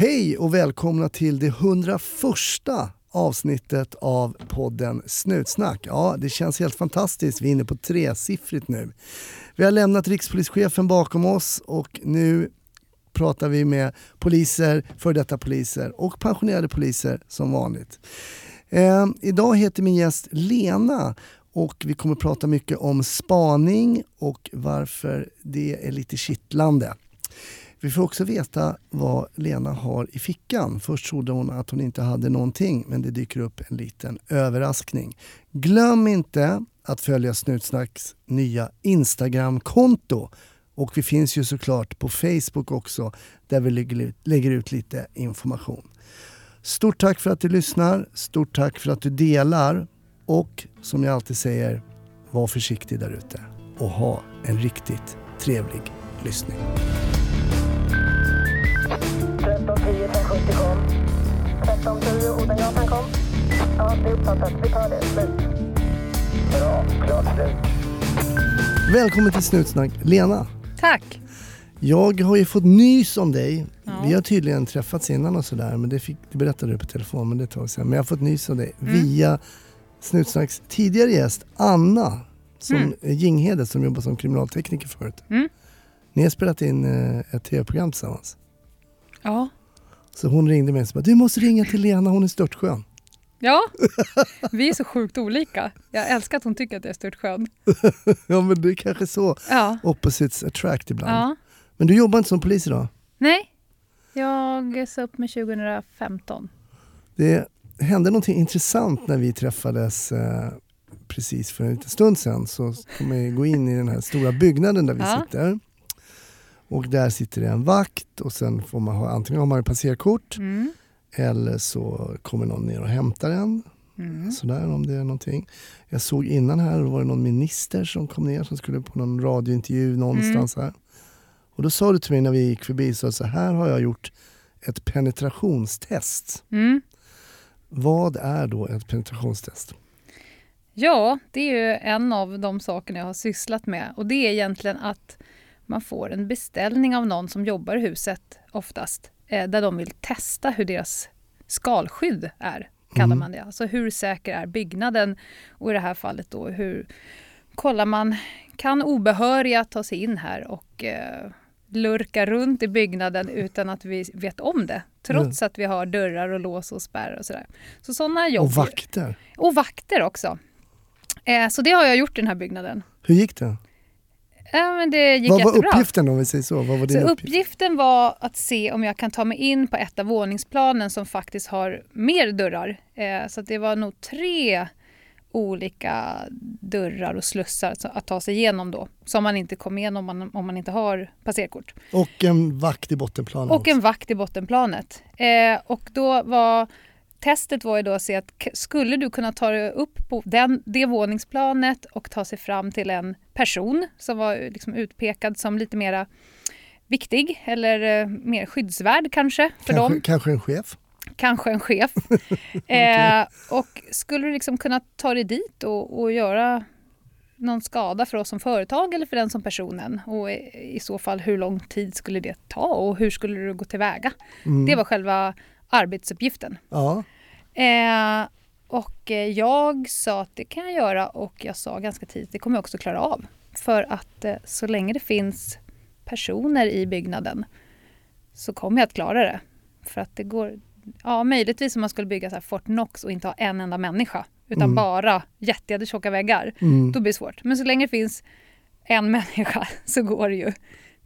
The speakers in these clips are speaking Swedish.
Hej och välkomna till det 101 avsnittet av podden Snutsnack. Ja, det känns helt fantastiskt. Vi är inne på tresiffrigt nu. Vi har lämnat rikspolischefen bakom oss och nu pratar vi med poliser, före detta poliser och pensionerade poliser som vanligt. Eh, idag heter min gäst Lena och vi kommer prata mycket om spaning och varför det är lite kittlande. Vi får också veta vad Lena har i fickan. Först trodde hon att hon inte hade någonting men det dyker upp en liten överraskning. Glöm inte att följa Snutsnacks nya Instagramkonto. Och vi finns ju såklart på Facebook också där vi lägger ut lite information. Stort tack för att du lyssnar, stort tack för att du delar och som jag alltid säger, var försiktig där ute och ha en riktigt trevlig lyssning. 1310 Odengatan kom. Ja, det är uppfattat. Vi tar det. Slut. Bra. Klart slut. Välkommen till Snutsnack, Lena. Tack. Jag har ju fått nys om dig. Ja. Vi har tydligen träffats innan och sådär, men det, fick, det berättade du på telefon, men det är ett tag sedan. Men jag har fått nys om dig mm. via Snutsnacks tidigare gäst Anna som mm. Jinghede som jobbar som kriminaltekniker förut. Mm. Ni har spelat in eh, ett tv-program tillsammans. Ja. Så hon ringde mig och sa du måste ringa till Lena, hon är störtskön. Ja, vi är så sjukt olika. Jag älskar att hon tycker att jag är störtskön. ja men det är kanske så ja. opposites attract ibland. Ja. Men du jobbar inte som polis idag? Nej, jag sa upp mig 2015. Det hände någonting intressant när vi träffades eh, precis för en liten stund sedan. Så kommer vi gå in i den här stora byggnaden där vi ja. sitter. Och där sitter det en vakt och sen får man ha, antingen har man passerkort mm. eller så kommer någon ner och hämtar en. Mm. Sådär om det är någonting. Jag såg innan här, var det någon minister som kom ner som skulle på någon radiointervju någonstans mm. här. Och då sa du till mig när vi gick förbi, så, så här har jag gjort ett penetrationstest. Mm. Vad är då ett penetrationstest? Ja, det är ju en av de sakerna jag har sysslat med och det är egentligen att man får en beställning av någon som jobbar i huset oftast, eh, där de vill testa hur deras skalskydd är, kallar mm. man det. Alltså hur säker är byggnaden? Och i det här fallet då hur kollar man, kan obehöriga ta sig in här och eh, lurka runt i byggnaden utan att vi vet om det. Trots mm. att vi har dörrar och lås och spärrar och sådär. Så sådana jobb. Och vakter. Och vakter också. Eh, så det har jag gjort i den här byggnaden. Hur gick det? Ja, men det gick Vad var jättebra. uppgiften om vi säger så? Vad var din så uppgift? uppgiften var att se om jag kan ta mig in på ett av våningsplanen som faktiskt har mer dörrar. Eh, så det var nog tre olika dörrar och slussar att ta sig igenom då. Som man inte kommer igenom om man, om man inte har passerkort. Och en vakt i bottenplanet? Och en vakt i bottenplanet. Eh, och då var testet var ju då att se att skulle du kunna ta dig upp på den, det våningsplanet och ta sig fram till en person som var liksom utpekad som lite mera viktig eller eh, mer skyddsvärd kanske för kanske, dem. Kanske en chef? Kanske en chef. eh, och skulle du liksom kunna ta dig dit och, och göra någon skada för oss som företag eller för den som personen? Och i så fall hur lång tid skulle det ta och hur skulle du gå tillväga? Mm. Det var själva arbetsuppgiften. Ja. Eh, och jag sa att det kan jag göra och jag sa ganska tidigt det kommer jag också klara av. För att eh, så länge det finns personer i byggnaden så kommer jag att klara det. För att det går, ja möjligtvis om man skulle bygga så här Fort Knox och inte ha en enda människa utan mm. bara jättetjocka väggar, mm. då blir det svårt. Men så länge det finns en människa så går det ju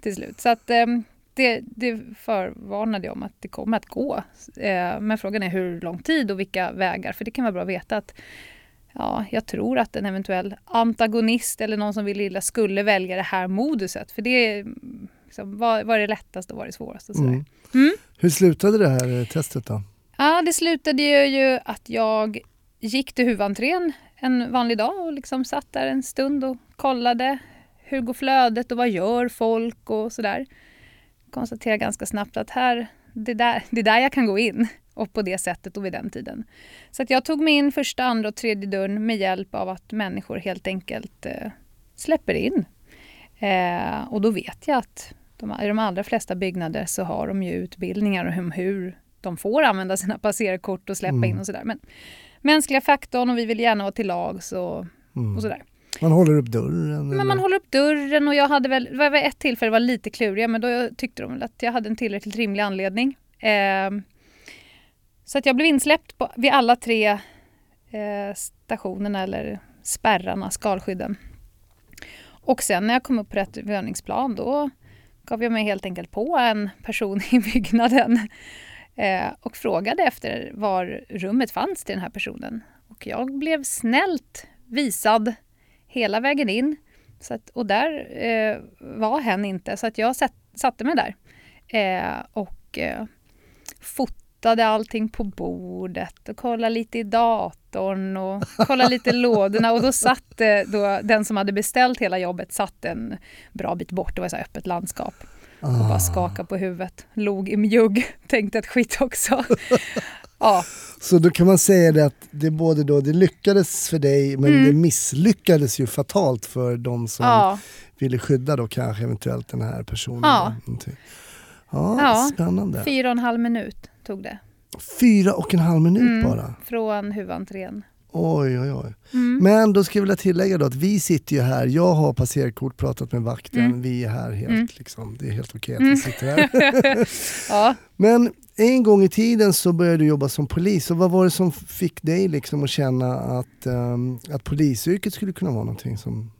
till slut. Så att eh, det, det förvarnade jag om att det kommer att gå. Eh, men frågan är hur lång tid och vilka vägar. För det kan vara bra att veta att ja, jag tror att en eventuell antagonist eller någon som vill illa skulle välja det här moduset. För det är liksom, vad, vad är det lättaste och vad är det svåraste? Och mm. Mm. Hur slutade det här testet då? Ja, det slutade ju att jag gick till huvudentrén en vanlig dag och liksom satt där en stund och kollade hur går flödet och vad gör folk och sådär konstatera ganska snabbt att här, det, där, det är där jag kan gå in och på det sättet och vid den tiden. Så att jag tog mig in första, andra och tredje dörren med hjälp av att människor helt enkelt eh, släpper in. Eh, och då vet jag att de, I de allra flesta byggnader så har de ju utbildningar om hur de får använda sina passerkort och släppa Mm. in och sådär. Men mänskliga faktorn och vi vill gärna vara till lags och, Mm. och sådär. Man håller upp dörren? Men man håller upp dörren och jag hade väl, det var ett tillfälle var lite kluriga men då tyckte de väl att jag hade en tillräckligt rimlig anledning. Ehm, så att jag blev insläppt på, vid alla tre eh, stationerna eller spärrarna, skalskydden. Och sen när jag kom upp på rätt våningsplan då gav jag mig helt enkelt på en person i byggnaden eh, och frågade efter var rummet fanns till den här personen. Och jag blev snällt visad hela vägen in. Så att, och där eh, var hen inte, så att jag satt, satte mig där eh, och eh, fotade allting på bordet och kollade lite i datorn och kollade lite i lådorna. Och då satt eh, då, den som hade beställt hela jobbet satt en bra bit bort, det var så öppet landskap. Och Ah. bara skakade på huvudet, log i mjugg, tänkte att skit också. ja, Så då kan man säga det att det både då, det lyckades för dig men Mm. det misslyckades ju fatalt för de som ja. ville skydda då kanske eventuellt den här personen. Ja. Ja, Ja. spännande. Fyra och en halv minut tog det. Fyra och en halv minut Mm. bara. Från huvudentrén. Oj, oj, oj. Mm. Men då ska jag vilja tillägga då att vi sitter ju här, jag har passerkort, pratat med vakten, Mm. vi är här helt Mm. liksom, det är helt okej att Mm. vi sitter här. ja. Men en gång i tiden så började du jobba som polis och vad var det som fick dig liksom att känna att, ehm, att polisyrket skulle kunna vara någonting som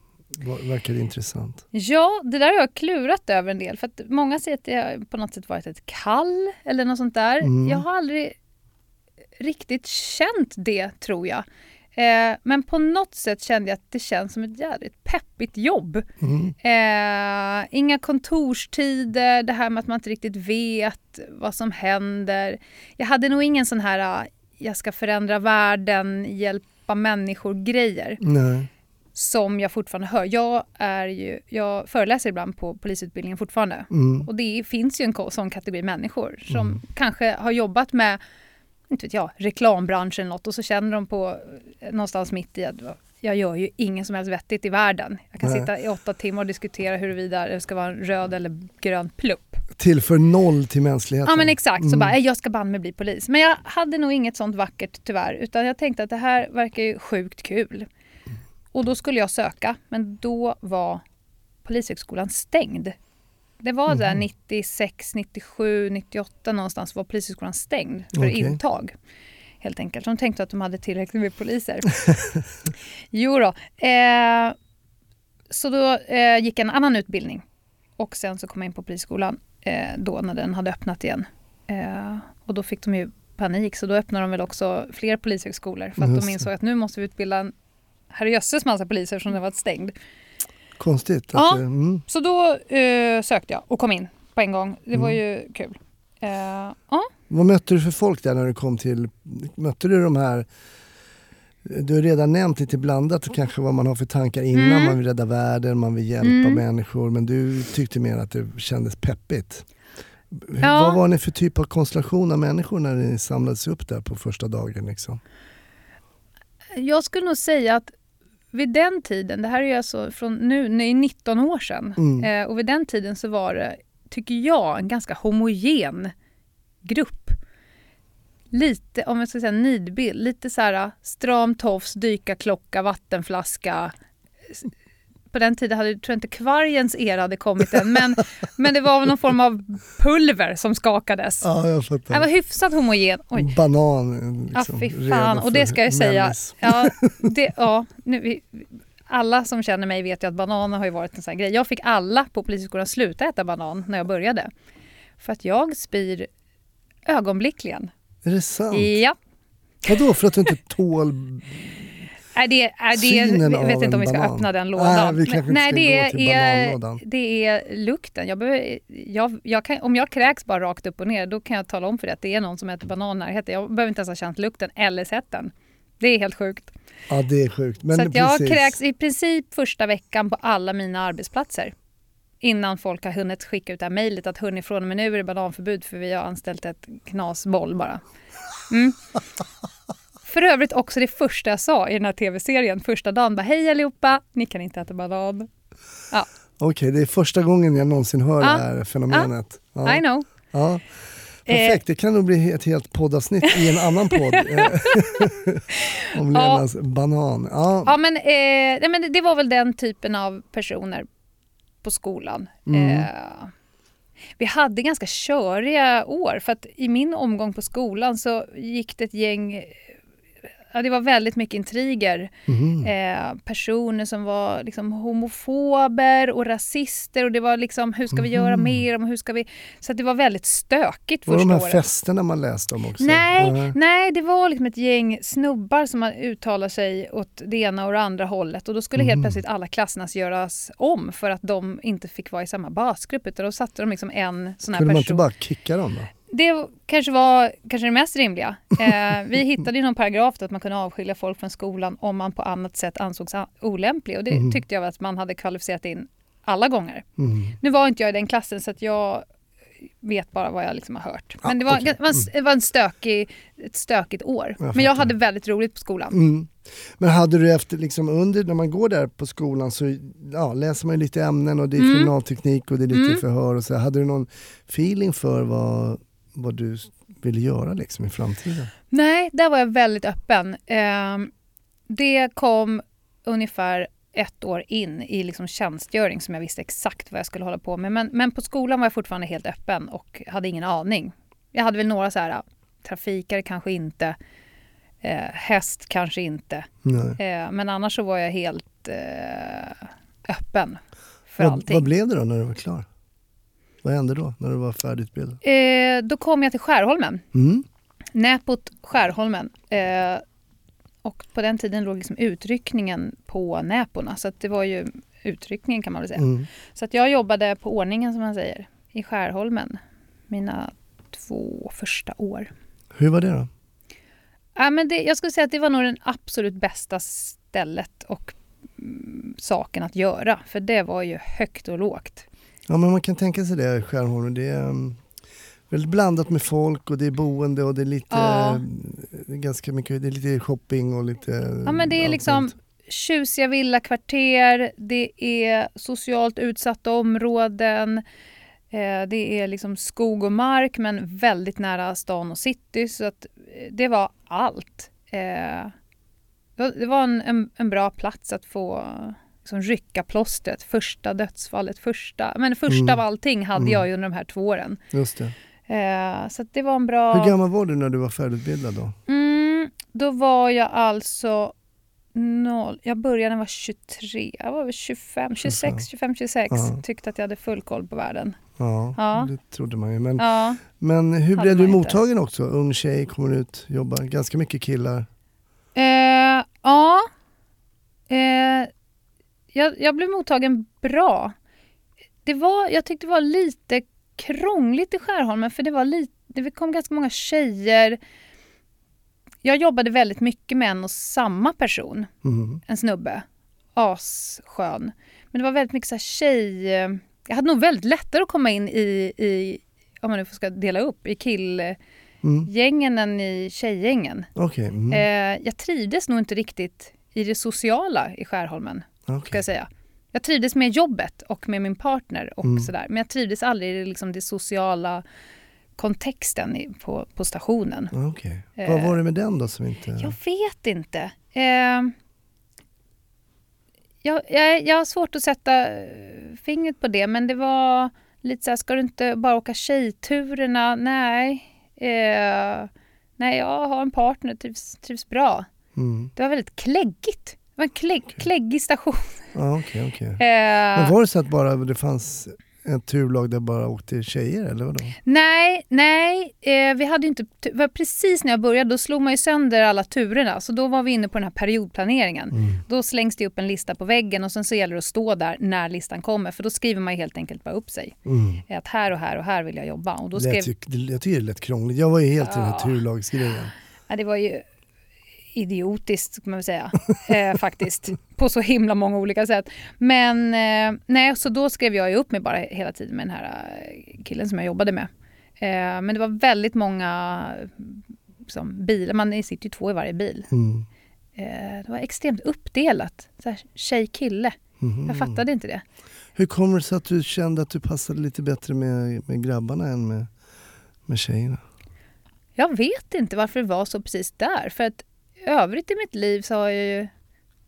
verkade intressant? Ja, det där har jag klurat över en del. För att många säger att det på något sätt varit ett kall eller något sånt där. Mm. Jag har aldrig riktigt känt det, tror jag. Eh, men på något sätt kände jag att det känns som ett jävligt peppigt jobb. Mm. Eh, inga kontorstider, det här med att man inte riktigt vet vad som händer. Jag hade nog ingen sån här ah, jag ska förändra världen, hjälpa människor-grejer som jag fortfarande hör. Jag, är ju, jag föreläser ibland på polisutbildningen fortfarande. Mm. Och det finns ju en sån kategori människor som Mm. kanske har jobbat med inte vet jag, reklambranschen eller något och så känner de på eh, någonstans mitt i att jag gör ju ingen som helst vettigt i världen. Jag kan Nej. sitta i åtta timmar och diskutera huruvida det ska vara en röd eller grön plupp. Tillför noll till mänskligheten. Ja men exakt, så Mm. bara, "Eh, jag ska banne mig bli polis. Men jag hade nog inget sånt vackert tyvärr, utan jag tänkte att det här verkar ju sjukt kul. Och då skulle jag söka, men då var Polishögskolan stängd. Det var där Mhm. 96, 97, 98 någonstans var Polishögskolan stängd för Okej. intag. Helt enkelt. De tänkte att de hade tillräckligt med poliser. jo då. Eh, så då eh, gick jag en annan utbildning. Och sen så kom jag in på Polisskolan eh, då när den hade öppnat igen. Eh, och då fick de ju panik så då öppnade de väl också fler polishögskolor för att Just de insåg att nu måste vi utbilda en herrejösses massa poliser som det varit stängd. Konstigt. Att Ja. det, mm. Så då eh, sökte jag och kom in på en gång. Det var Mm. ju kul. Eh, ja. Vad mötte du för folk där när du kom till, mötte du de här du har redan nämnt lite blandat kanske vad man har för tankar innan Mm. man vill rädda världen, man vill hjälpa Mm. människor men du tyckte mer att det kändes peppigt. Ja. Vad var ni för typ av konstellation av människor när ni samlades upp där på första dagen? Liksom? Jag skulle nog säga att vid den tiden, det här är ju alltså från nu, är 19 år sedan, Mm. eh, och vid den tiden så var det, tycker jag, en ganska homogen grupp. Lite, om jag ska säga nidbild, lite så här stram tofs, dykarklocka, vattenflaska. På den tiden hade, tror jag inte kvargens era hade kommit än, men, men det var någon form av pulver som skakades. Ja, jag Det fattar. var hyfsat homogen. Oj. Banan. Ja, Liksom, fy redo fan. Och det ska jag säga. Ja, det, ja, nu, vi, alla som känner mig vet ju att bananer har ju varit en sån grej. Jag fick alla på Polishögskolan sluta äta banan när jag började. För att jag spyr ögonblickligen. Är det sant? Ja. Vadå, för att du inte tål... Är det, är det, jag vet inte om vi ska banan. öppna den Nej, lådan. kanske inte nej, det är, det är lukten. Jag behöver, jag, jag kan, om jag kräks bara rakt upp och ner, då kan jag tala om för dig att det är någon som äter banan närheten. Jag behöver inte ens ha känt lukten eller sett den. Det är helt sjukt. Ja, det är sjukt. Men så jag precis. kräks i princip första veckan på alla mina arbetsplatser. Innan folk har hunnit skicka ut det här mejlet att hörni från och med nu är det bananförbud för vi har anställt ett knasboll bara. Mm. För övrigt också det första jag sa i den här tv-serien första dagen. Bara, Hej allihopa, ni kan inte äta banan. Okej, det är första gången jag någonsin hör Ja. det här fenomenet. Ja. I know. Ja. Perfekt, det kan nog bli ett helt poddavsnitt i en annan podd. om Lenas banan. Ja. Ja, men, eh, men det- det var väl den typen av personer på skolan. Mm. Eh, vi hade ganska köriga år för att i min omgång på skolan så gick det ett gäng Ja, det var väldigt mycket intriger. Mhm. Eh, personer som var liksom homofober och rasister och det var liksom hur ska vi göra Mhm. mer om hur ska vi... Så att det var väldigt stökigt Var första de här året. festerna man läste om också? Nej, Nej. nej, det var liksom ett gäng snubbar som uttalade sig åt det ena och det andra hållet och då skulle helt Mhm. plötsligt alla klassernas göras om för att de inte fick vara i samma basgrupp utan då satte de liksom en sån här Kunde man inte person. bara kicka dem då? Det kanske var kanske det mest rimliga. Eh, vi hittade någon paragraf att man kunde avskilja folk från skolan om man på annat sätt ansågs olämplig och det Mhm. tyckte jag att man hade kvalificerat in alla gånger. Mm. Nu var inte jag i den klassen så att jag vet bara vad jag liksom har hört. Men det var, var, en, det var en stökig, ett stökigt år. Jag Men jag hade väldigt roligt på skolan. Mm. Men hade du efter, liksom under, när man går där på skolan så ja, läser man lite ämnen och det är Mm. kriminalteknik och det är lite Mm. förhör och så. Hade du någon feeling för vad, vad du ville göra liksom i framtiden? Nej, där var jag väldigt öppen. Ehm, det kom ungefär ett år in i liksom tjänstgöring som jag visste exakt vad jag skulle hålla på med. Men, men på skolan var jag fortfarande helt öppen och hade ingen aning. Jag hade väl några så här, trafikare kanske inte, eh, häst kanske inte. Eh, men annars så var jag helt eh, öppen för Vad, allting. vad blev det då när du var klar? Vad hände då när du var färdigutbildad? Eh, då kom jag till Skärholmen. Mm. Näpot Skärholmen. Eh, och på den tiden låg liksom utryckningen på Näporna. Så att det var ju utryckningen kan man väl säga. Mm. Så att jag jobbade på ordningen som man säger i Skärholmen mina två första år. Hur var det då? Ja, men det, jag skulle säga att det var nog den absolut bästa stället och mm, saken att göra. För det var ju högt och lågt. Ja men man kan tänka sig det, Skärholmen. Det är um, väldigt blandat med folk och det är boende och det är lite, Ja. är ganska mycket, det är lite shopping och lite Ja, men det är liksom tjusiga villakvarter, det är socialt utsatta områden, eh, det är liksom skog och mark men väldigt nära stan och city så att eh, det var allt. Eh, det var- det var en, en, en bra plats att få liksom rycka plåstret, första dödsfallet, första, men första Mm. av allting hade Mm. jag ju under de här två åren. Just det. Eh, så det var en bra... Hur gammal var du när du var färdigutbildad då? Mm, då var jag alltså noll. Jag började när jag var 23. Jag var väl 25, 26, 25, 26. Ja. Tyckte att jag hade full koll på världen. Ja, Ja. det trodde man ju. Men, Ja. men hur blev du man inte. mottagen också? Ung tjej, kommer ut, jobbar, ganska mycket killar. Eh, ja. Eh, jag, jag blev mottagen bra. Det var, jag tyckte det var lite krångligt i Skärholmen för det var lite, det kom ganska många tjejer. Jag jobbade väldigt mycket med en och samma person. Mm. en snubbe. Asskön. Men det var väldigt mycket så här tjej... Jag hade nog väldigt lättare att komma in i, i om man nu ska dela upp, i killgängen Mm. än i tjejgängen. Okej, mm. Eh, jag trivdes nog inte riktigt i det sociala i Skärholmen, ska okej. jag säga. Jag trivdes med jobbet och med min partner och Mm. sådär. Men jag trivdes aldrig i liksom det sociala kontexten på, på stationen. Eh, Vad var det med den då som inte... Jag vet inte. Eh, jag, jag, jag har svårt att sätta eh, fingret på det, men det var lite så här, ska du inte bara åka tjejturerna? Nej. Eh, nej, jag har en partner, trivs, trivs bra. Mm. Det var väldigt kläggigt. Det var en klägg, kläggig station. Ja, okej, okej. Eh, Men var det så att bara det fanns ett turlag där bara åkte tjejer eller vadå? Nej, nej. Eh, vi hade inte, precis när jag började, då slog man ju sönder alla turerna. Så då var vi inne på den här periodplaneringen. Mm. Då slängs det upp en lista på väggen och sen så gäller det att stå där när listan kommer. För då skriver man helt enkelt bara upp sig. Mm. Att här och här och här vill jag jobba. Och då skrev, Lät det- jag tycker det lät krångligt. Jag var ju helt i den här Ja. turlagsgrejen. ja, det var ju idiotiskt kan man väl säga. eh, faktiskt. På så himla många olika sätt. Men eh, nej, så då skrev jag ju upp mig bara hela tiden med den här eh, killen som jag jobbade med. Eh, men det var väldigt många liksom, bilar. Man sitter ju två i varje bil. Mm. Eh, det var extremt uppdelat. Så här, tjej-kille. Mhm. Jag fattade inte det. Hur kommer det sig att du kände att du passade lite bättre med, med grabbarna än med, med tjejerna? Jag vet inte varför det var så precis där. För att övrigt i mitt liv så har jag ju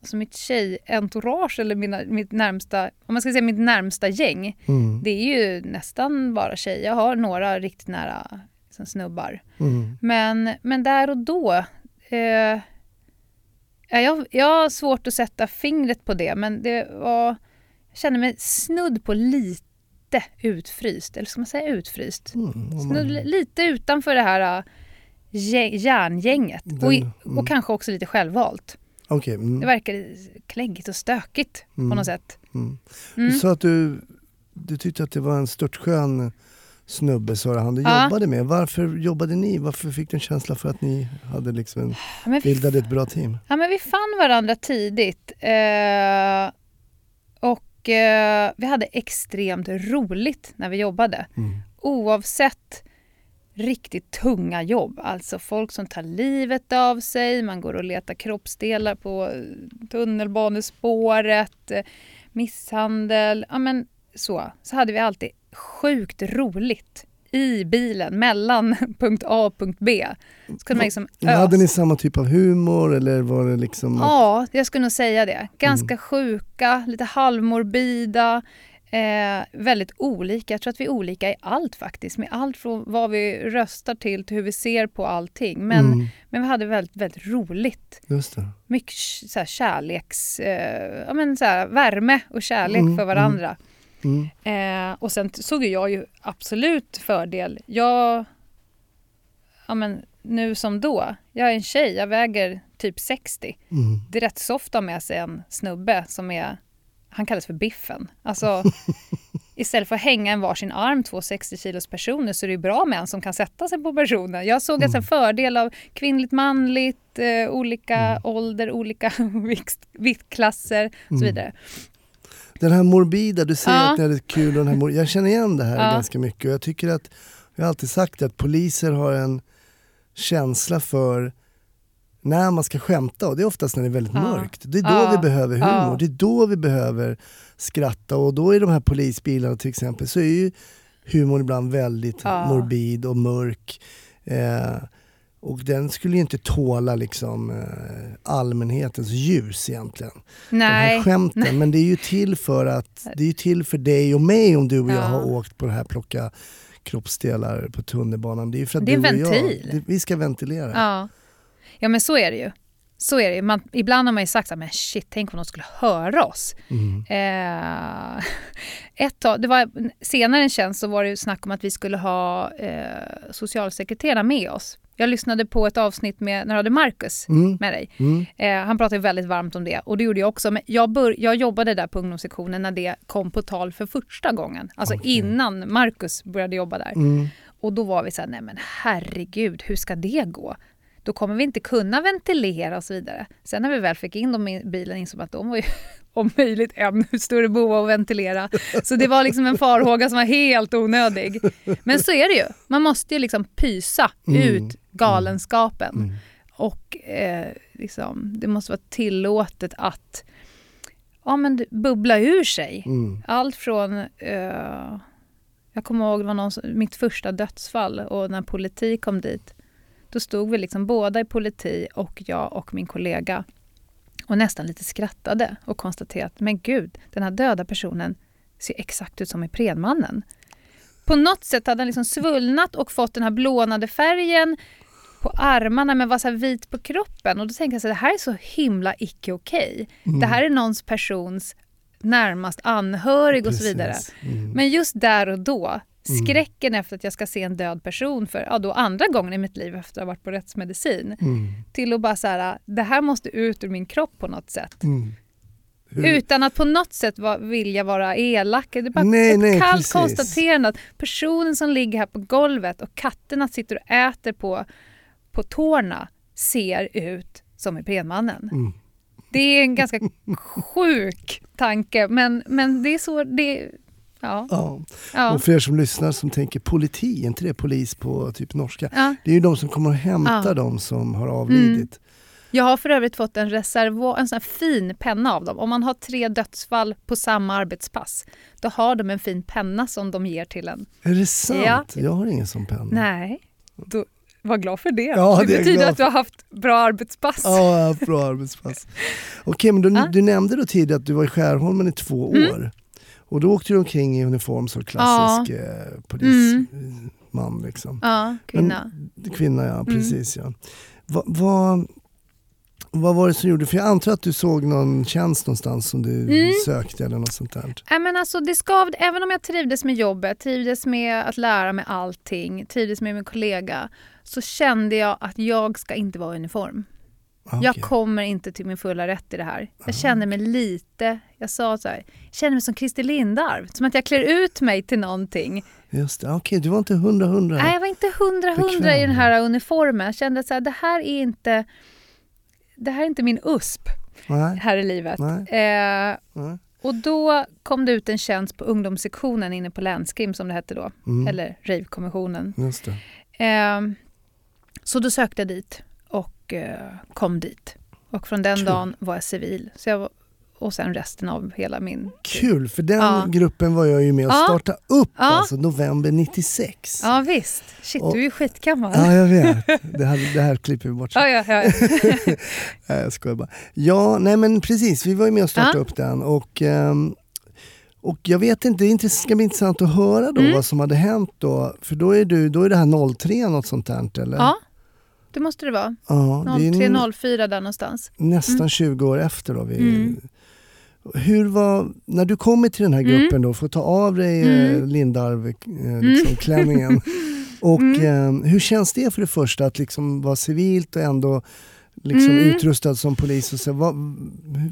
alltså mitt tjejentourage eller mina, mitt närmsta, om man ska säga mitt närmsta gäng. Mm. Det är ju nästan bara tjejer. Jag har några riktigt nära liksom, snubbar. Mm. Men, men där och då. Eh, jag, jag har svårt att sätta fingret på det men det var, jag kände mig snudd på lite utfryst. Eller ska man säga utfryst? Mm. man- Snudd, lite utanför det här järngänget. Den- och, i, mm. och kanske också lite självvalt. Okej. mm. Det verkar kläggigt och stökigt Mm. på något sätt. Mm. Mm. Du sa att du, du tyckte att det var en störtskön snubbe sa du, han du Ja. jobbade med. Varför jobbade ni? Varför fick du en känsla för att ni hade liksom en, Ja, bildade ett bra team? ja, men vi fann varandra tidigt. Eh, och eh, vi hade extremt roligt när vi jobbade. Mm. Oavsett riktigt tunga jobb. Alltså folk som tar livet av sig, man går och letar kroppsdelar på eh, tunnelbanespåret, eh, misshandel. Ja, men så. så hade vi alltid sjukt roligt i bilen mellan punkt A och punkt B. Så kunde man liksom Hade ni samma typ av humor eller var det liksom... Ja, jag skulle nog säga det. Ganska Mm. sjuka, lite halvmorbida. Eh, väldigt olika. Jag tror att vi är olika i allt faktiskt. Med allt från vad vi röstar till till hur vi ser på allting. Men, Mm, men vi hade väldigt, väldigt roligt. just det. Mycket så här, kärleks... Eh, ja, men så här, värme och kärlek Mm, för varandra. Mm. Eh, och sen såg jag ju absolut fördel. Jag... Ja, men nu som då. Jag är en tjej, jag väger typ 60 Mm. det är rätt soft att ha med sig en snubbe som är, han kallas för Biffen. Alltså, istället för att hänga en varsin arm, två 60 kilos personer, så är det ju bra med en som kan sätta sig på personen. Jag såg alltså en fördel av kvinnligt, manligt, eh, olika ålder, olika vikt, viktklasser och så vidare. Den här morbida, du säger Ja. att ni hade kul och den här mor- Jag känner igen det här Ja. ganska mycket och jag tycker att, jag har alltid sagt att poliser har en känsla för när man ska skämta och det är oftast när det är väldigt Ja. mörkt. Det är då Ja. vi behöver humor, Ja. det är då vi behöver skratta och då i de här polisbilarna till exempel så är ju humorn ibland väldigt morbid och mörk. Eh, och den skulle ju inte tåla liksom, eh, allmänhetens ljus egentligen de här Nej, skämten. Men det är ju till för att det är till för dig och mig om du och jag Ja. har åkt på det här plocka kroppsdelar på tunnelbanan. Det är ju för att Det är du och ventil. jag, vi ska ventilera. Ja. men så är det ju. Så är det. Man, ibland har man ju sagt så men shit, tänk om de skulle höra oss. Mm. Eh, ett tag, det var, senare en tjänst så var det ju snack om att vi skulle ha eh, socialsekreterarna med oss. Jag lyssnade på ett avsnitt med, när du hade Marcus Mm. med dig. Mm. Eh, han pratade väldigt varmt om det och det gjorde jag också. Men jag, bör, jag jobbade där på ungdomssektionen när det kom på tal för första gången. Alltså Okej. innan Marcus började jobba där. Mm. Och då var vi så här, nej men herregud, hur ska det gå? Då kommer vi inte kunna ventilera och så vidare. Sen när vi väl fick in dem i bilen insåg vi att de var ju om möjligt ännu större av att ventilera. Så det var liksom en farhåga som var helt onödig. Men så är det ju. Man måste ju liksom pysa Mm. ut galenskapen. Mm. Och eh, liksom, det måste vara tillåtet att ja, men bubbla ur sig. Mm. Allt från... Eh, jag kommer ihåg det var någon, mitt första dödsfall och när politi kom dit. Då stod vi liksom båda i politi och jag och min kollega och nästan lite skrattade och konstaterade att men gud, den här döda personen ser exakt ut som i Predmannen. På något sätt hade han liksom svullnat och fått den här blånade färgen på armarna men var så vit på kroppen. Och då tänkte jag så här, det här är så himla icke okej. Mm. Det här är någons persons närmast anhörig och så vidare. Precis. Mm. Men just där och då, skräcken efter att jag ska se en död person för ja, då andra gången i mitt liv efter att ha varit på rättsmedicin, Mm. till att bara så här, det här måste ut ur min kropp på något sätt. Mm. Utan att på något sätt va, vilja vara elak. Det är bara Nej, ett nej, kallt precis. konstaterande att personen som ligger här på golvet och katterna sitter och äter på, på tårna ser ut som i Predmannen. Mm. Det är en ganska sjuk tanke, men, men det är så... Det, ja, Ja. ja, Och för er som lyssnar som tänker politi, är inte det polis på typ norska? ja. Det är ju de som kommer och hämtar de som har avlidit. Jag har för övrigt fått en reservoar, en sån fin penna av dem. Om man har tre dödsfall på samma arbetspass, då har de en fin penna som de ger till en. Är det sant? Ja. Jag har ingen sån penna. Nej, då, var glad för det. Ja, det det betyder att du har haft bra arbetspass. Ja, jag har haft bra arbetspass. Okej, men du, Ja. du nämnde då tidigare att du var i Skärholmen i två Mm. Och då åkte du omkring i uniform som klassisk eh, polisman. Liksom. Ja, kvinna. Kvinna, ja. Mm. Precis, ja. Va, vad- vad var det som gjorde, för jag antar att du såg någon tjänst någonstans som du Mm. sökte eller något sånt där. Nej, men alltså, det skavde, även om jag trivdes med jobbet, trivdes med att lära mig allting, trivdes med min kollega, så kände jag att jag ska inte vara i uniform. Ah, Jag kommer inte till min fulla rätt i det här. Jag kände mig lite, jag sa så här, jag kände mig som Christer Lindarw, som att jag klär ut mig till någonting. Just det, okej du var inte hundra hundra. Nej, jag var inte hundra hundra i den här uniformen. Jag kände att så här, det här är inte det här är inte min USP Nej, här i livet. Nej. Eh, nej. och då kom det ut en tjänst på ungdomssektionen inne på Länskrim som det hette då, Mm. eller Rave-kommissionen. Just det. Eh, så då sökte jag dit och eh, kom dit. Och från den Kul. dagen var jag civil. Så jag var, och sen resten av hela min... Kul, för den Ja. gruppen var jag ju med och Ja. startade upp Ja. alltså november 96. Ja visst. Shit, Och- du är ju skitgammal. Ja, jag vet. Det här, det här klipper vi bort. Ja, ja, ja. Nej, jag skojar bara. Ja, nej men precis. Vi var ju med och startade upp den. Och, ehm, och jag vet inte, det ska bli intressant att höra då Mm. vad som hade hänt då. För då är, du, då är det här 03 något sånt där eller? ja, det måste det vara. ja det är nu 03.04 där någonstans. nästan Mm. 20 år efter då. Vi, Mm. Hur var, när du kommer till den här Mm. gruppen då, får ta av dig Mm. eh, Lindarw, eh, liksom, klänningen. Och Mm. eh, hur känns det för det första att liksom vara civilt och ändå liksom Mm. utrustad som polis? Och så, vad,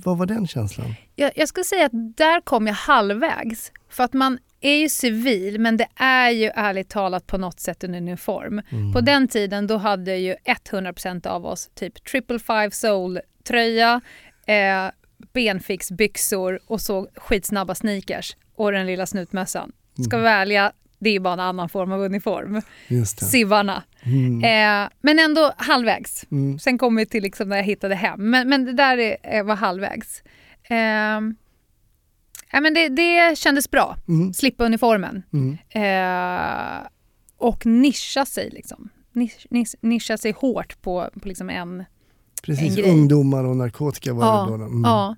vad var den känslan? Jag, jag skulle säga att där kom jag halvvägs. För att man är ju civil, men det är ju ärligt talat på något sätt en uniform. Mm. På den tiden då hade ju 100% av oss typ triple five soul-tröja, eh, benfixbyxor och så skitsnabba sneakers och den lilla snutmössan. Ska vi välja, det är bara en annan form av uniform. Sivarna. Mm. Eh, men ändå halvvägs. Mm. Sen kom vi till liksom när jag hittade hem. Men, men det där är, är, var halvvägs. Eh, ja, men det, det kändes bra. Mm. Slippa uniformen. Mm. Eh, och nischa sig. Liksom. Nisch, nisch, nischa sig hårt på, på liksom en... Precis, en grej. ungdomar och narkotika var Ja, det då. då. Mm. ja.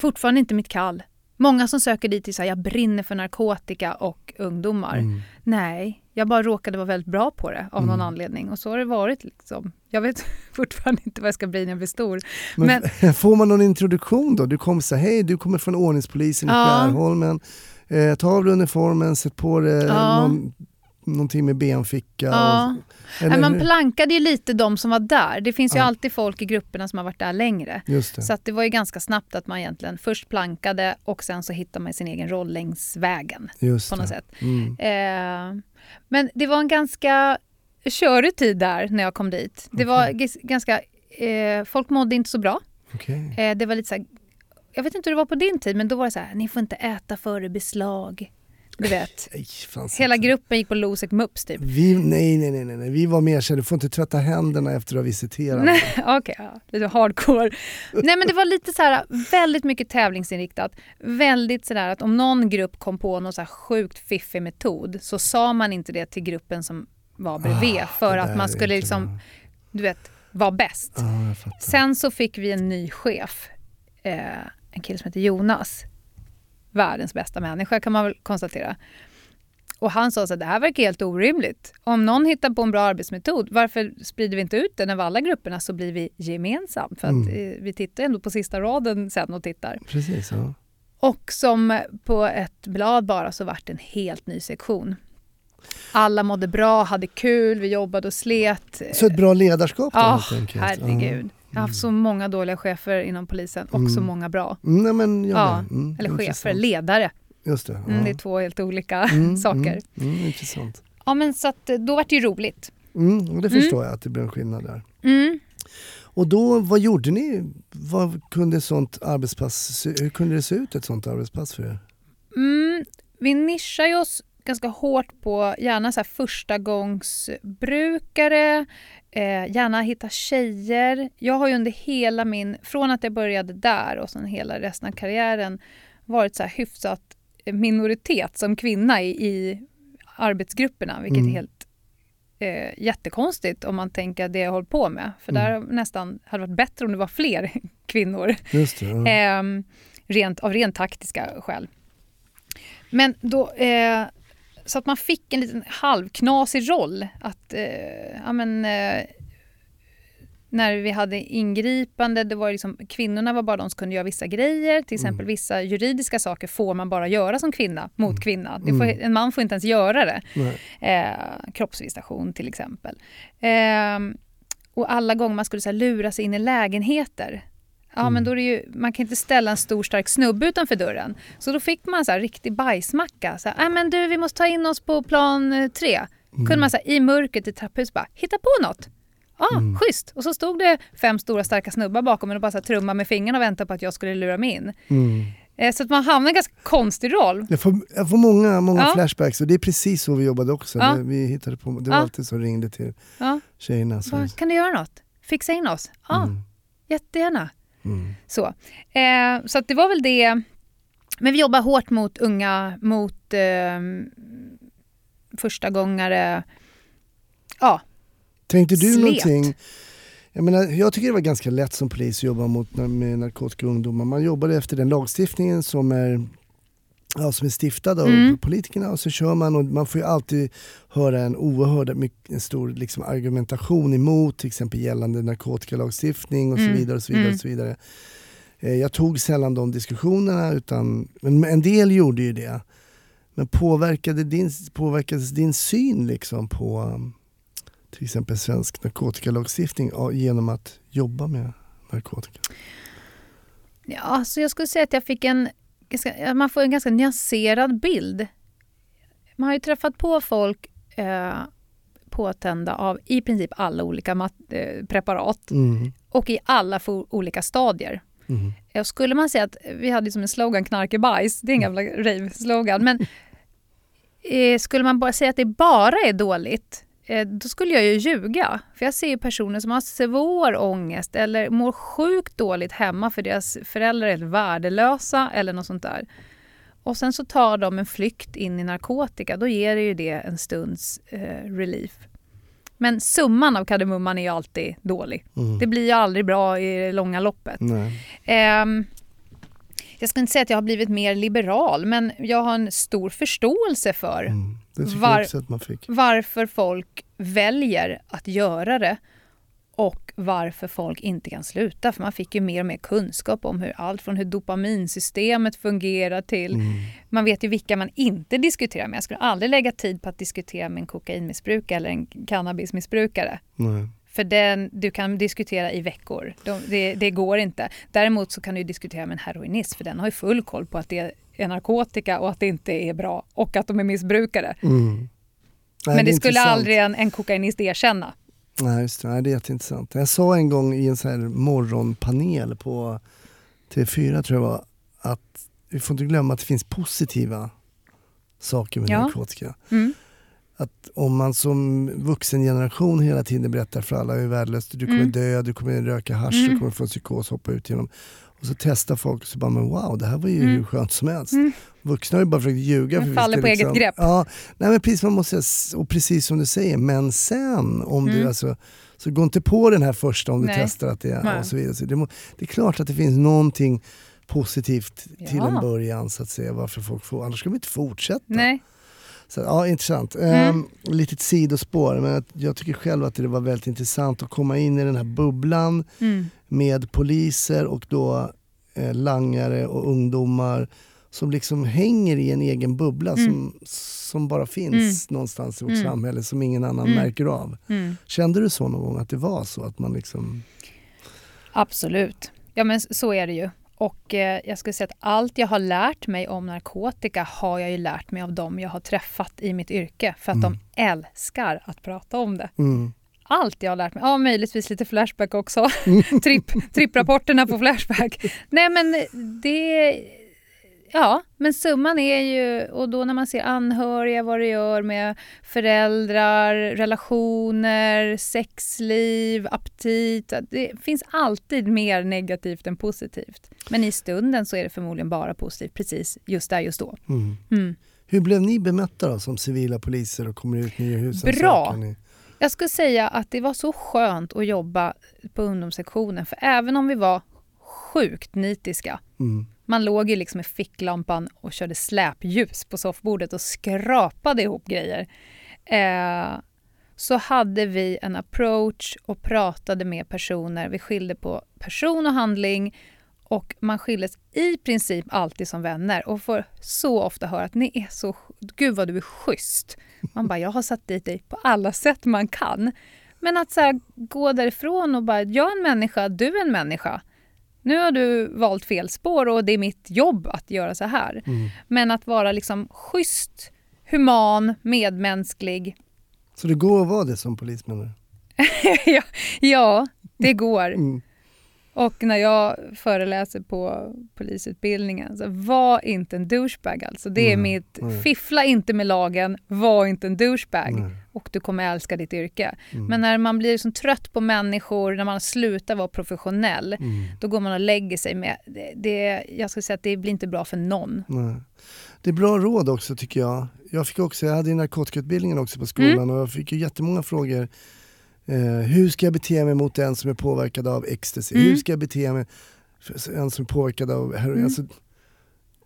Fortfarande inte mitt kall. Många som söker dit är så här, jag brinner för narkotika och ungdomar. Mm. Nej, jag bara råkade vara väldigt bra på det av någon Mm. anledning. Och så har det varit. Liksom. Jag vet fortfarande inte vad jag ska bli när jag blir stor. Men, får man någon introduktion då? Du kommer säga hej, du kommer från ordningspolisen i Ja. Skärholmen. Eh, ta av dig uniformen, sätt på dig Ja. någon, någonting med benficka. Ja. Och, eller Nej, man plankade ju lite de som var där. Det finns ju Ja. alltid folk i grupperna som har varit där längre. Det. Så det var ju ganska snabbt att man egentligen först plankade och sen så hittade man sin egen roll längs vägen Just på något det. sätt. Mm. Eh, men det var en ganska körig tid där när jag kom dit. Det var gis- ganska, eh, folk mådde inte så bra. Okej. Eh, det var lite så här, jag vet inte hur det var på din tid men då var det så här, ni får inte äta före beslag. Du vet. Nej, Hela gruppen gick på Losec Mups typ. Vi, nej, nej, nej, nej, vi var mer så här, du får inte tvätta händerna efter att ha visiterat. Nej, Okej, ja, lite hardcore. Nej men det var lite så här, väldigt mycket tävlingsinriktat. Väldigt sådär att om någon grupp kom på någon så här sjukt fiffig metod så sa man inte det till gruppen som var bredvid Ah, för att man skulle liksom, du vet, vara bäst. Fattar. Sen så fick vi en ny chef, eh, en kille som heter Jonas. Världens bästa människa kan man väl konstatera. Och han sa att det här verkar helt orimligt. Om någon hittar på en bra arbetsmetod, varför sprider vi inte ut den över alla grupperna så blir vi gemensamt? För att Mm. eh, vi tittar ändå på sista raden sen och tittar. Precis, ja. Och som på ett blad bara så vart det en helt ny sektion. Alla mådde bra, hade kul, vi jobbade och slet. Så ett bra ledarskap då Ja, helt enkelt. herregud. Jag har haft så många dåliga chefer inom polisen och så Mm. många bra. Ja. Mm, nej, men Ja, med. mm, Eller chefer, ledare. Just det. Mm, ja. Det är två helt olika Mm, saker. Mm, mm, intressant. Ja, men så att, eh, då var det ju roligt. Mm, det förstår jag att det blir en skillnad där. Mm. Och då, vad gjorde ni? Vad kunde sånt arbetspass, hur kunde det se ut ett sånt arbetspass för er? Mm, vi nischar oss ganska hårt på gärna så här förstagångsbrukare, Eh, gärna hitta tjejer. Jag har ju under hela min, från att jag började där och sen hela resten av karriären varit så här hyfsat minoritet som kvinna i, i arbetsgrupperna, vilket Mm. är helt eh, jättekonstigt om man tänker det jag håller på med. För Mm. där nästan hade varit bättre om det var fler kvinnor. Det. Ja. Ehm, rent, av rent taktiska skäl. Men då, eh, så att man fick en liten halvknasig roll. Att, eh, ja, men, eh, när vi hade ingripande, det var liksom, kvinnorna var bara de som kunde göra vissa grejer. Till exempel Mm. vissa juridiska saker får man bara göra som kvinna mot Mm. kvinna. Det får, Mm. En man får inte ens göra det. Eh, kroppsvisitation till exempel. Eh, och alla gånger man skulle så här, lura sig in i lägenheter. Ja, Mm. men då är ju, man kan inte ställa en stor stark snubbe utanför dörren. Så då fick man så här, riktig bajsmacka. Så här, "Äh, men du, vi måste ta in oss på plan eh, tre. Kunde man så här, i mörkret i trapphuset bara hitta på något. Ja, Mm. schysst. Och så stod det fem stora starka snubbar bakom en och bara så här, trummade med fingrarna och väntade på att jag skulle lura mig in. Mm. Eh, så att man hamnade i en ganska konstig roll. Jag får, jag får många, många Ja. flashbacks och det är precis så vi jobbade också. Ja. Vi hittade på, det var Ja. alltid så ringde till Ja, tjejerna. Så. bara, kan du göra något? Fixa in oss? Ja, Mm. jättegärna. Mm. Så, eh, så det var väl det. Men vi jobbar hårt mot unga, mot eh, första gångare. Ja, Tänkte du Slet. någonting? Jag, menar, jag tycker det var ganska lätt som polis att jobba mot, med narkotika och ungdomar. Man jobbade efter den lagstiftningen som är, ja, som är stiftad av Mm. politikerna och så kör man och man får ju alltid höra en oerhörd, mycket, en stor liksom, argumentation emot till exempel gällande narkotikalagstiftning och så Mm. vidare. och så vidare, Mm. och så vidare. Eh, Jag tog sällan de diskussionerna utan, men en del gjorde ju det. Men påverkade din, påverkades din syn liksom på till exempel svensk narkotikalagstiftning genom att jobba med narkotika? ja alltså jag skulle säga att jag fick en, ganska, man får en ganska nyanserad bild. Man har ju träffat på folk eh, påtända av i princip alla olika eh, preparat Mm. och i alla olika stadier. Mm. Ja, skulle man säga att vi hade som en slogan knark är bajs, det är en gamla rave-slogan, men eh, skulle man bara säga att det bara är dåligt, eh, då skulle jag ju ljuga. För jag ser personer som har svår ångest eller mår sjukt dåligt hemma för deras föräldrar är värdelösa eller något sånt där. Och sen så tar de en flykt in i narkotika, då ger det ju det en stunds eh, relief. Men summan av kardemumman är ju alltid dålig. Mm. Det blir ju aldrig bra i det långa loppet. Ehm, jag ska inte säga att jag har blivit mer liberal, men jag har en stor förståelse för Mm. Det tycker Var- jag också att man fick. varför folk väljer att göra det och varför folk inte kan sluta. För man fick ju mer och mer kunskap om hur allt från hur dopaminsystemet fungerar till Mm. man vet ju vilka man inte diskuterar med. Jag skulle aldrig lägga tid på att diskutera med en kokainmissbrukare eller en cannabismissbrukare. Nej. För den, du kan diskutera i veckor. De, det, det går inte. Däremot så kan du diskutera med en heroinist för den har ju full koll på att det är narkotika och att det inte är bra och att de är missbrukare. Mm. Nej, Men det, är skulle intressant. aldrig en, en kokainist erkänna. Nej, just det. Nej, det är jätteintressant. Jag sa en gång i en så här morgonpanel på TV4 tror jag var att vi får inte glömma att det finns positiva saker med Ja. narkotika. Mm. Att om man som vuxen generation hela tiden berättar för alla hur värdelöst du kommer Mm. dö, du kommer röka hasch, Mm. du kommer få en psykos, hoppa ut genom och så testar folk och så bara, men wow, det här var ju Mm. hur skönt som helst. Mm. Vuxna har ju bara försökt ljuga. Man för faller på eget grepp. Ja, nej men precis, man måste, och precis som du säger, men sen om du Mm. alltså, så gå inte på den här första om du Nej. testar att det är och så vidare. Så det, må, det är klart att det finns någonting positivt till Ja. en början så att säga, varför folk får, annars ska vi inte fortsätta. Nej. Så, ja, intressant. Mm. Ehm, litet sidospår, men jag, tycker själv att det var väldigt intressant att komma in i den här bubblan Mm. med poliser och då eh, langare och ungdomar som liksom hänger i en egen bubbla Mm. som, som bara finns någonstans i vårt Mm. samhälle som ingen annan Mm. märker av. Mm. Kände du så någon gång att det var så? Att man liksom... Absolut. Ja men så är det ju. Och eh, jag skulle säga att allt jag har lärt mig om narkotika har jag ju lärt mig av dem jag har träffat i mitt yrke. För att Mm. de älskar att prata om det. Mm. Allt jag har lärt mig. Ja, möjligtvis lite Flashback också. Tripp, tripprapporterna på Flashback. Nej men det... Ja, men summan är ju, och då när man ser anhöriga, vad det gör med föräldrar, relationer, sexliv, aptit. Det finns alltid mer negativt än positivt. Men i stunden så är det förmodligen bara positivt, precis just där, just då. Mm. Mm. Hur blev ni bemötta då, som civila poliser och kommer ut nya husen? Bra. Jag skulle säga att det var så skönt att jobba på ungdomssektionen, för även om vi var sjukt nitiska Mm. Man låg ju liksom i ficklampan och körde släpljus på soffbordet och skrapade ihop grejer. Eh, så hade vi en approach och pratade med personer. Vi skilde på person och handling och man skildes i princip alltid som vänner och får så ofta höra att ni är så... Gud vad du är schysst. Man bara, jag har satt dit dig på alla sätt man kan. Men att så här, gå därifrån och bara, jag är en människa, du är en människa nu har du valt fel spår och det är mitt jobb att göra så här. Mm. Men att vara liksom schysst, human, medmänsklig. Så det går att vara det som polis menar du? ja, det går. Mm. Och när jag föreläser på polisutbildningen, så var inte en douchebag alltså. Det är Nej, mitt, fiffla inte med lagen, var inte en douchebag. Och du kommer älska ditt yrke. Mm. Men när man blir så trött på människor, när man slutar vara professionell, Mm. då går man och lägger sig med... Det, det, jag skulle säga att det blir inte bra för någon. Nej. Det är bra råd också tycker jag. Jag, fick också, jag hade ju narkotikautbildningen också på skolan Mm. och jag fick ju jättemånga frågor. Eh, hur ska jag bete mig mot en som är påverkad av ecstasy? Mm. Hur ska jag bete mig för en som är påverkad av heroin? Mm. Alltså,